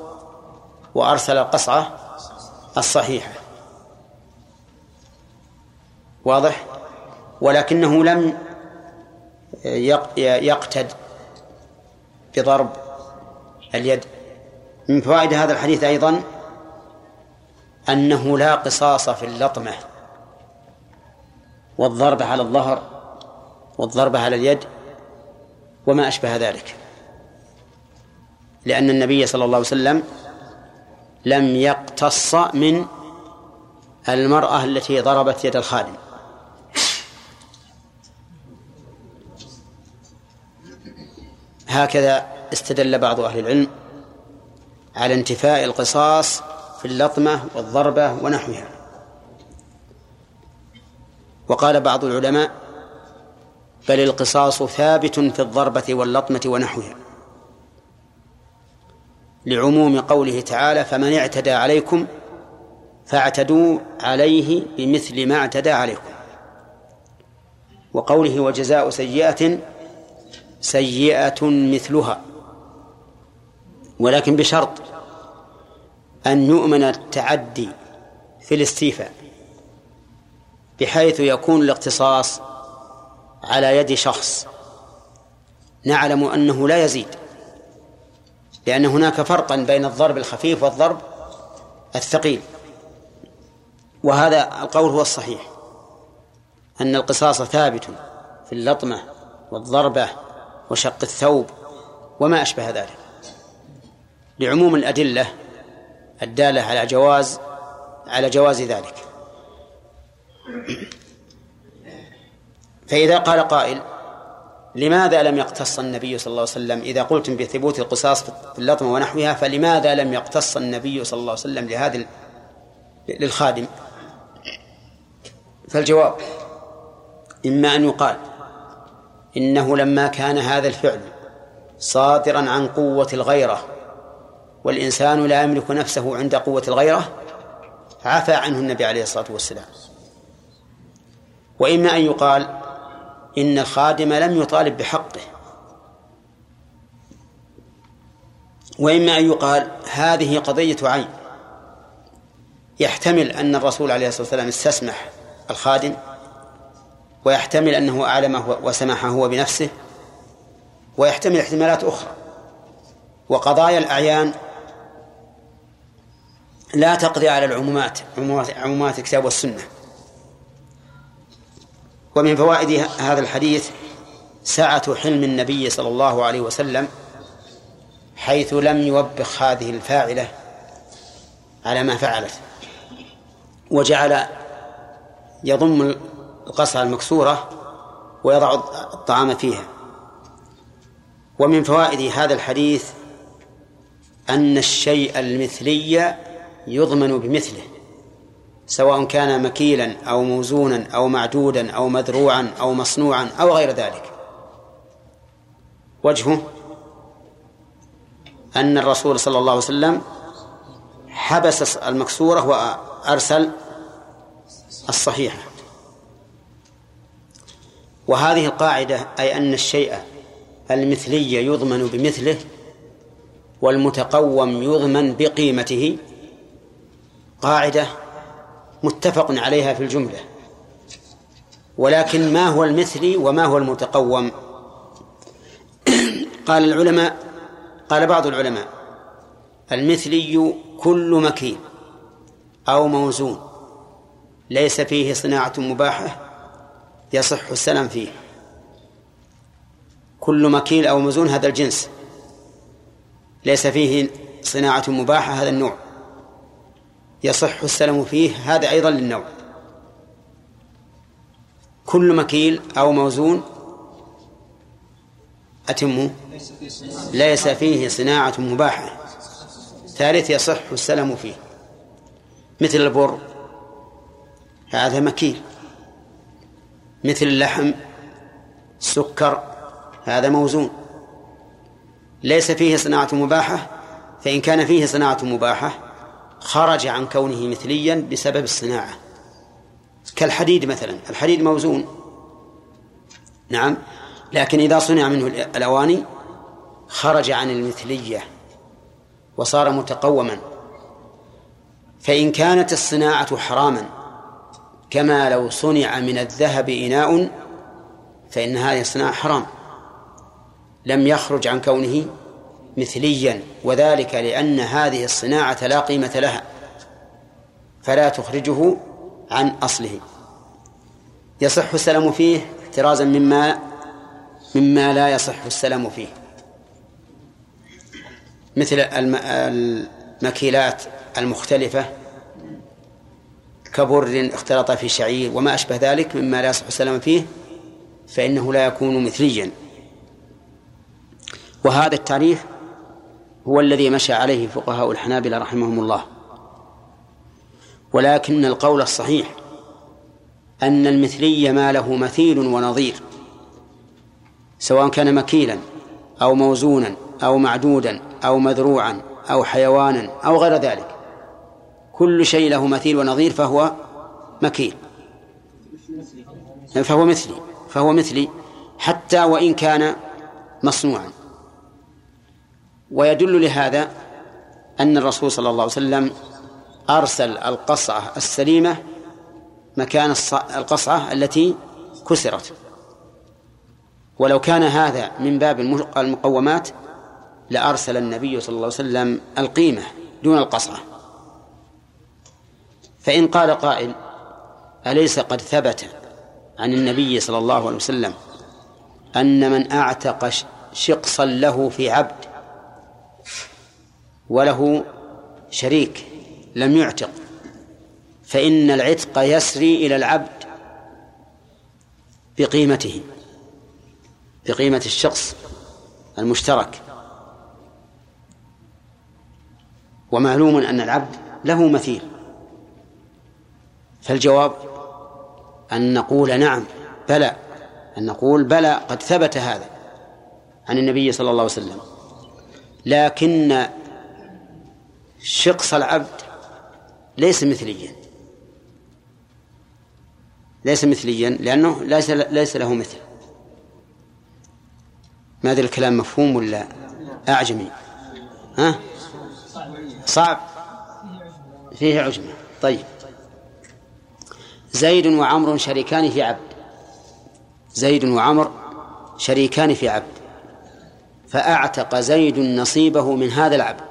وأرسل القصعة الصحيحة. واضح؟ ولكنه لم يقتد بضرب اليد. من فوائد هذا الحديث أيضا أنه لا قصاص في اللطمة والضربة على الظهر والضربة على اليد وما أشبه ذلك. لأن النبي صلى الله عليه وسلم لم يقتص من المرأة التي ضربت يد الخادم. هكذا استدل بعض أهل العلم على انتفاء القصاص في اللطمة والضربة ونحوها. وقال بعض العلماء بل القصاص ثابت في الضربة واللطمة ونحوها. لعموم قوله تعالى فمن اعتدى عليكم فاعتدوا عليه بمثل ما اعتدى عليكم. وقوله وجزاء سيئة سيئة مثلها ولكن بشرط أن يؤمن التعدي في الاستيفاء بحيث يكون الاقتصاص على يد شخص. نعلم أنه لا يزيد. لأن هناك فرقا بين الضرب الخفيف والضرب الثقيل. وهذا القول هو الصحيح أن القصاص ثابت في اللطمة والضربة وشق الثوب وما أشبه ذلك. لعموم الأدلة الدالة على جواز على جواز ذلك. فإذا قال قائل لماذا لم يقتص النبي صلى الله عليه وسلم إذا قلتم بثبوت القصاص في اللطمة ونحوها فلماذا لم يقتص النبي صلى الله عليه وسلم لهذا للخادم؟ فالجواب إما أن يقال إنه لما كان هذا الفعل صادرا عن قوة الغيرة والإنسان لا يملك نفسه عند قوة الغيرة عفى عنه النبي عليه الصلاة والسلام. وإما أن يقال إن الخادم لم يطالب بحقه. وإما أن يقال هذه قضية عين. يحتمل أن الرسول عليه الصلاة والسلام استسمح الخادم ويحتمل أنه أعلمه وسمح هو بنفسه ويحتمل احتمالات أخرى. وقضايا الأعيان لا تقضي على العمومات عمومات, عمومات الكتاب والسنة. ومن فوائد هذا الحديث سعة حلم النبي صلى الله عليه وسلم حيث لم يوبخ هذه الفاعلة على ما فعلت وجعل يضم القصعة المكسورة ويضع الطعام فيها. ومن فوائد هذا الحديث أن الشيء المثلي يضمن بمثله. سواء كان مكيلا أو موزونا أو معدودا أو مذروعا أو مصنوعا أو غير ذلك. وجهه أن الرسول صلى الله عليه وسلم حبس المكسورة وأرسل الصحيحة. وهذه القاعدة أي أن الشيء المثلي يضمن بمثله والمتقوم يضمن بقيمته قاعدة متفق عليها في الجملة. ولكن ما هو المثلي وما هو المتقوم؟ قال العلماء قال بعض العلماء المثلي كل مكين أو موزون ليس فيه صناعة مباحة يصح السلام فيه. كل مكيل أو موزون هذا الجنس ليس فيه صناعة مباحة هذا النوع. يصح السلم فيه هذا أيضا للنوع. كل مكيل أو موزون أتمه ليس فيه صناعة مباحة. ثالث يصح السلم فيه. مثل البر هذا مكيل. مثل اللحم السكر هذا موزون. ليس فيه صناعة مباحة فإن كان فيه صناعة مباحة خرج عن كونه مثليا بسبب الصناعة. كالحديد مثلا. الحديد موزون. نعم. لكن إذا صنع منه الأواني خرج عن المثلية وصار متقوما. فإن كانت الصناعة حراما كما لو صنع من الذهب إناء فإن هذه الصناعة حرام. لم يخرج عن كونه مثليا وذلك لأن هذه الصناعة لا قيمة لها فلا تخرجه عن أصله. يصح السلام فيه احترازا مما مما لا يصح السلام فيه. مثل المكيلات المختلفة كبر اختلط في شعير وما أشبه ذلك مما لا يصح السلام فيه فإنه لا يكون مثليا. وهذا التعريف هو الذي مشى عليه فقهاء الحنابلة رحمهم الله. ولكن القول الصحيح أن المثلي ما له مثيل ونظير سواء كان مكيلا أو موزونا أو معدودا أو مذروعا أو حيوانا أو غير ذلك. كل شيء له مثيل ونظير فهو مكيل. فهو مثلي فهو مثلي حتى وإن كان مصنوعا. ويدل لهذا أن الرسول صلى الله عليه وسلم أرسل القصعة السليمة مكان القصعة التي كسرت. ولو كان هذا من باب المقومات لأرسل النبي صلى الله عليه وسلم القيمة دون القصعة. فإن قال قائل أليس قد ثبت عن النبي صلى الله عليه وسلم أن من أعتق شقصا له في عبد وله شريك لم يعتق فإن العتق يسري إلى العبد بقيمته بقيمة الشخص المشترك. ومعلوم أن العبد له مثيل. فالجواب أن نقول نعم بلى أن نقول بلى قد ثبت هذا عن النبي صلى الله عليه وسلم. لكن شقص العبد ليس مثليا. ليس مثليا لأنه ليس ليس له مثل. ماذا الكلام مفهوم ولا أعجمي. ها؟ صعب. فيه عجمة. طيب. زيد وعمر شريكان في عبد. زيد وعمر شريكان في عبد. فأعتق زيد نصيبه من هذا العبد.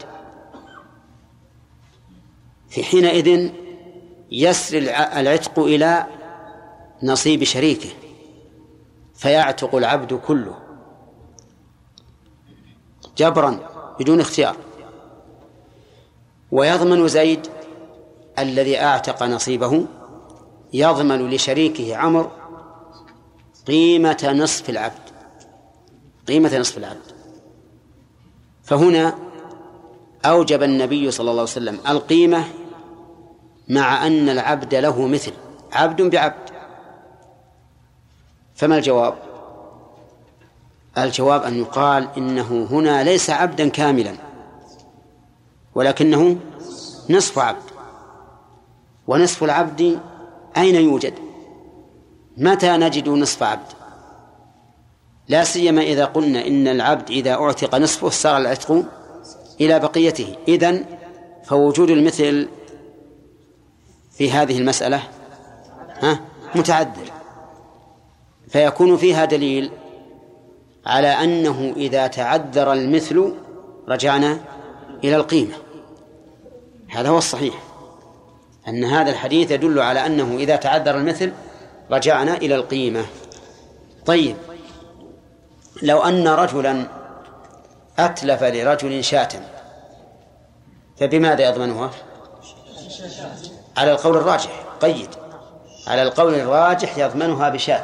في حينئذ يسري العتق إلى نصيب شريكه فيعتق العبد كله. جبرا بدون اختيار. ويضمن زيد الذي أعتق نصيبه يضمن لشريكه عمر قيمة نصف العبد. قيمة نصف العبد. فهنا أوجب النبي صلى الله عليه وسلم القيمة مع أن العبد له مثل. عبد بعبد. فما الجواب؟ الجواب أن يقال إنه هنا ليس عبدا كاملا ولكنه نصف عبد. ونصف العبد أين يوجد؟ متى نجد نصف عبد؟ لا سيما إذا قلنا إن العبد إذا أعتق نصفه صار العتق إلى بقيته. إذن فوجود المثل في هذه المسألة؟ ها؟ متعذر فيكون فيها دليل على أنه إذا تعذر المثل رجعنا إلى القيمة. هذا هو الصحيح. أن هذا الحديث يدل على أنه إذا تعذر المثل رجعنا إلى القيمة. طيب. لو أن رجلا أتلف لرجل شاة فبماذا يضمنها؟ على القول الراجح قيد. على القول الراجح يضمنها بشاة.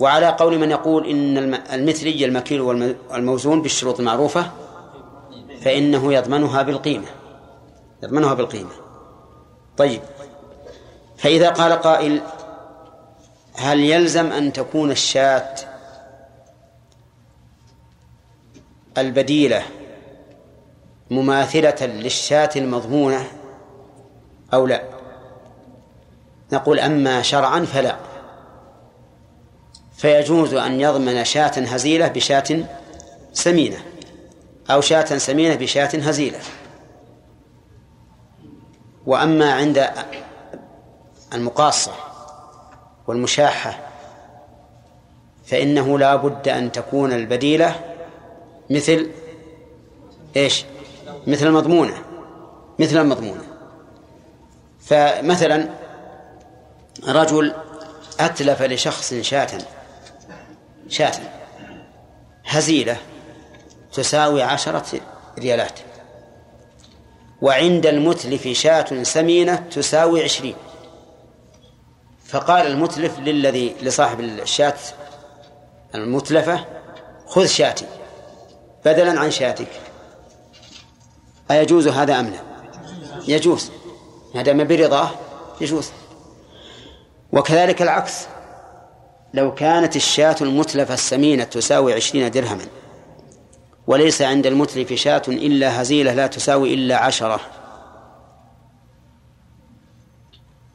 وعلى قول من يقول إن المثلي المكيل والموزون بالشروط المعروفة فإنه يضمنها بالقيمة. يضمنها بالقيمة. طيب. فإذا قال قائل هل يلزم أن تكون الشاة البديلة مماثلة للشاة المضمونة؟ أو لا؟ نقول أما شرعا فلا. فيجوز أن يضمن شاة هزيلة بشاة سمينة أو شاة سمينة بشاة هزيلة. وأما عند المقاصة والمشاحة فإنه لا بد أن تكون البديلة مثل إيش؟ مثل المضمونة مثل المضمونة. فمثلا رجل أتلف لشخص شاة شاة هزيلة تساوي عشرة ريالات وعند المتلف شاة سمينة تساوي عشرين. فقال المتلف للذي لصاحب الشاة المتلفة خذ شاتي بدلا عن شاتك. أيجوز هذا أم لا؟ يجوز. ما دام برضاه يجوز. وكذلك العكس. لو كانت الشاة المتلفة السمينة تساوي عشرين درهما وليس عند المتلف شاة إلا هزيلة لا تساوي إلا عشرة.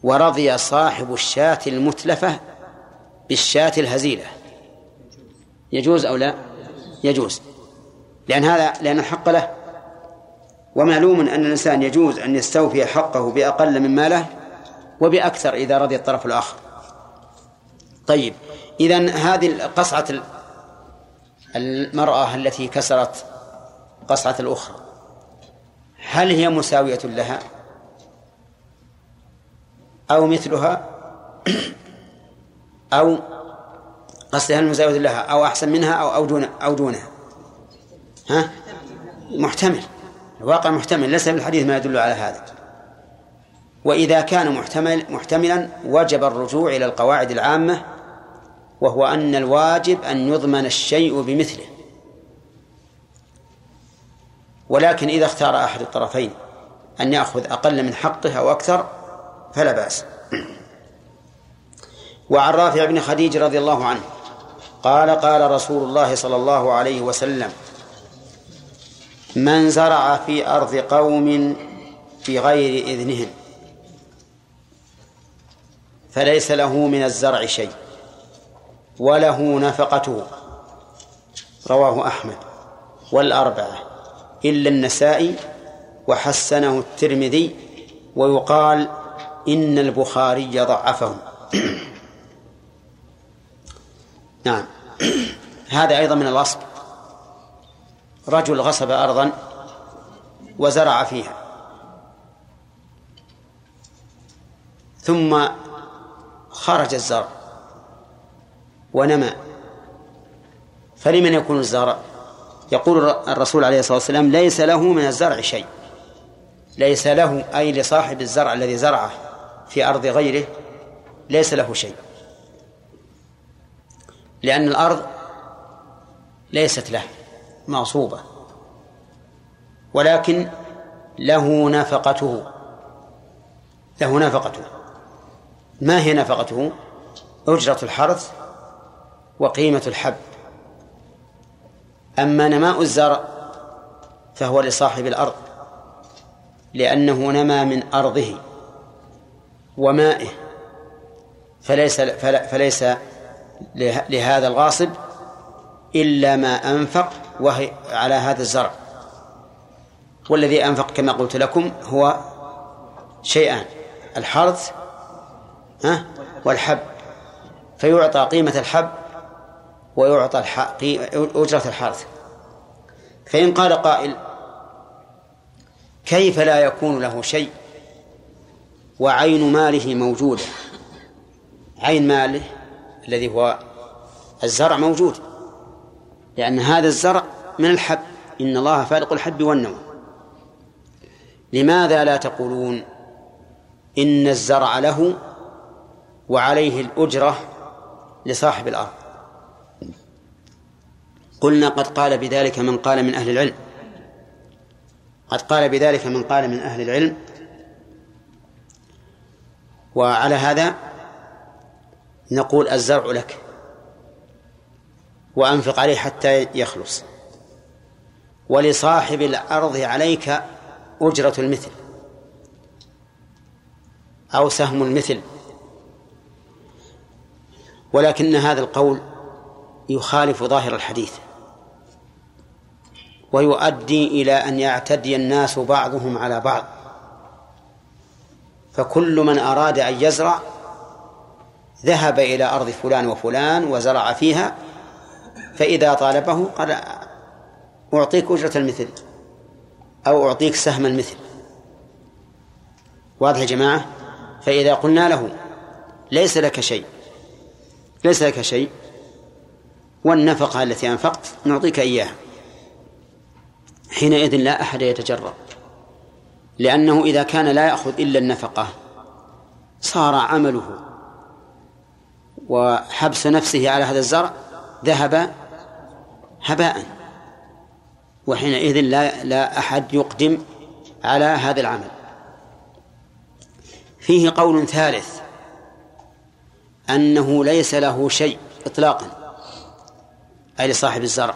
ورضي صاحب الشاة المتلفة بالشاة الهزيلة. يجوز أو لا؟ يجوز. لأن هذا لأن الحق له. ومعلوم أن الإنسان يجوز أن يستوفي حقه بأقل من ماله وبأكثر إذا رضي الطرف الآخر. طيب إذن هذه قصعة المرأة التي كسرت قصعة الأخرى هل هي مساوية لها؟ أو مثلها؟ أو قصدها المساوية لها؟ أو أحسن منها أو أو دونها؟ ها؟ محتمل. الواقع محتمل ليس في الحديث ما يدل على هذا. وإذا كان محتمل محتملا وجب الرجوع إلى القواعد العامة وهو أن الواجب أن يضمن الشيء بمثله. ولكن إذا اختار أحد الطرفين أن يأخذ أقل من حقه أو أكثر فلا بأس. وعن رافع بن خديج رضي الله عنه قال قال رسول الله صلى الله عليه وسلم من زرع في أرض قوم بغير إذنهم فليس له من الزرع شيء وله نفقته رواه أحمد والأربعة إلا النسائي وحسنه الترمذي ويقال إن البخاري ضعفه نعم. هذا أيضا من الأصل. رجل غصب أرضا وزرع فيها. ثم خرج الزرع ونمى فلمن يكون الزرع؟ يقول الرسول عليه الصلاة والسلام ليس له من الزرع شيء. ليس له أي لصاحب الزرع الذي زرعه في أرض غيره ليس له شيء. لأن الأرض ليست له. مغصوبة ولكن له نفقته له نفقته ما هي نفقته أجرة الحرث وقيمة الحب. أما نماء الزرع فهو لصاحب الأرض لأنه نما من أرضه ومائه. فليس فليس لهذا الغاصب إلا ما أنفق وهي على هذا الزرع. والذي أنفق كما قلت لكم هو شيئان الحرث ها والحب. فيعطى قيمة الحب ويعطى أجرة الحرث. فإن قال قائل كيف لا يكون له شيء وعين ماله موجودة؟ عين ماله الذي هو الزرع موجود. لأن هذا الزرع من الحب. إن الله فالق الحب والنوى. لماذا لا تقولون إن الزرع له وعليه الأجرة لصاحب الأرض؟ قلنا قد قال بذلك من قال من أهل العلم. قد قال بذلك من قال من أهل العلم. وعلى هذا نقول الزرع لك. وأنفق عليه حتى يخلص. ولصاحب الأرض عليك أجرة المثل. أو سهم المثل. ولكن هذا القول يخالف ظاهر الحديث. ويؤدي إلى أن يعتدي الناس بعضهم على بعض. فكل من أراد أن يزرع ذهب إلى أرض فلان وفلان وزرع فيها فإذا طالبه قال أعطيك أجرة المثل أو أعطيك سهم المثل. واضح يا جماعة؟ فإذا قلنا له ليس لك شيء ليس لك شيء والنفقة التي أنفقت نعطيك إياها. حينئذ لا أحد يتجرأ لأنه إذا كان لا يأخذ إلا النفقة صار عمله وحبس نفسه على هذا الزرع ذهب هباء وحينئذ لا لا أحد يقدم على هذا العمل. فيه قول ثالث أنه ليس له شيء إطلاقا أي لصاحب الزرع.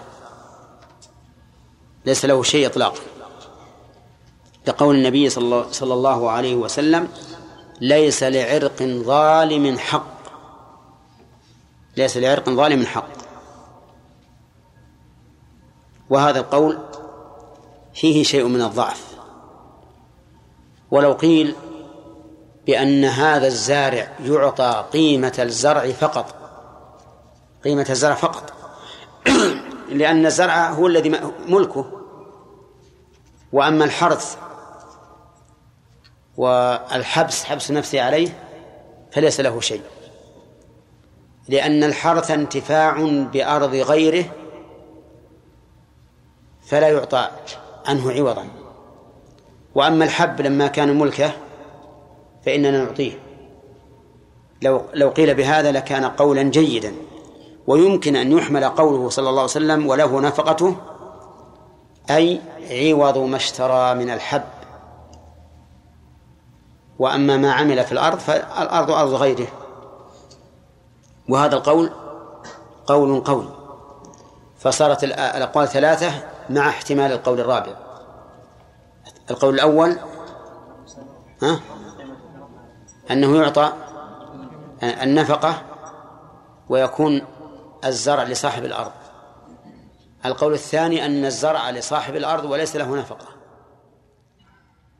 ليس له شيء إطلاقا. لقول النبي صلى الله عليه وسلم ليس لعرق ظالم حق. ليس لعرق ظالم حق. وهذا القول فيه شيء من الضعف. ولو قيل بأن هذا الزارع يعطى قيمة الزرع فقط قيمة الزرع فقط. لأن الزرع هو الذي ملكه. وأما الحرث والحبس حبس نفسه عليه فليس له شيء. لأن الحرث انتفاع بأرض غيره فلا يعطى عنه عوضا. وأما الحب لما كان ملكه فإننا نعطيه. لو لو قيل بهذا لكان قولا جيدا. ويمكن أن يحمل قوله صلى الله عليه وسلم وله نفقته أي عوض ما اشترى من الحب. وأما ما عمل في الأرض فالأرض أرض غيره. وهذا القول قول قول فصارت الأقوال ثلاثة مع احتمال القول الرابع. القول الأول ها؟ أنه يعطى النفقة ويكون الزرع لصاحب الأرض. القول الثاني أن الزرع لصاحب الأرض وليس له نفقة.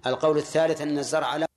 القول الثالث أن الزرع له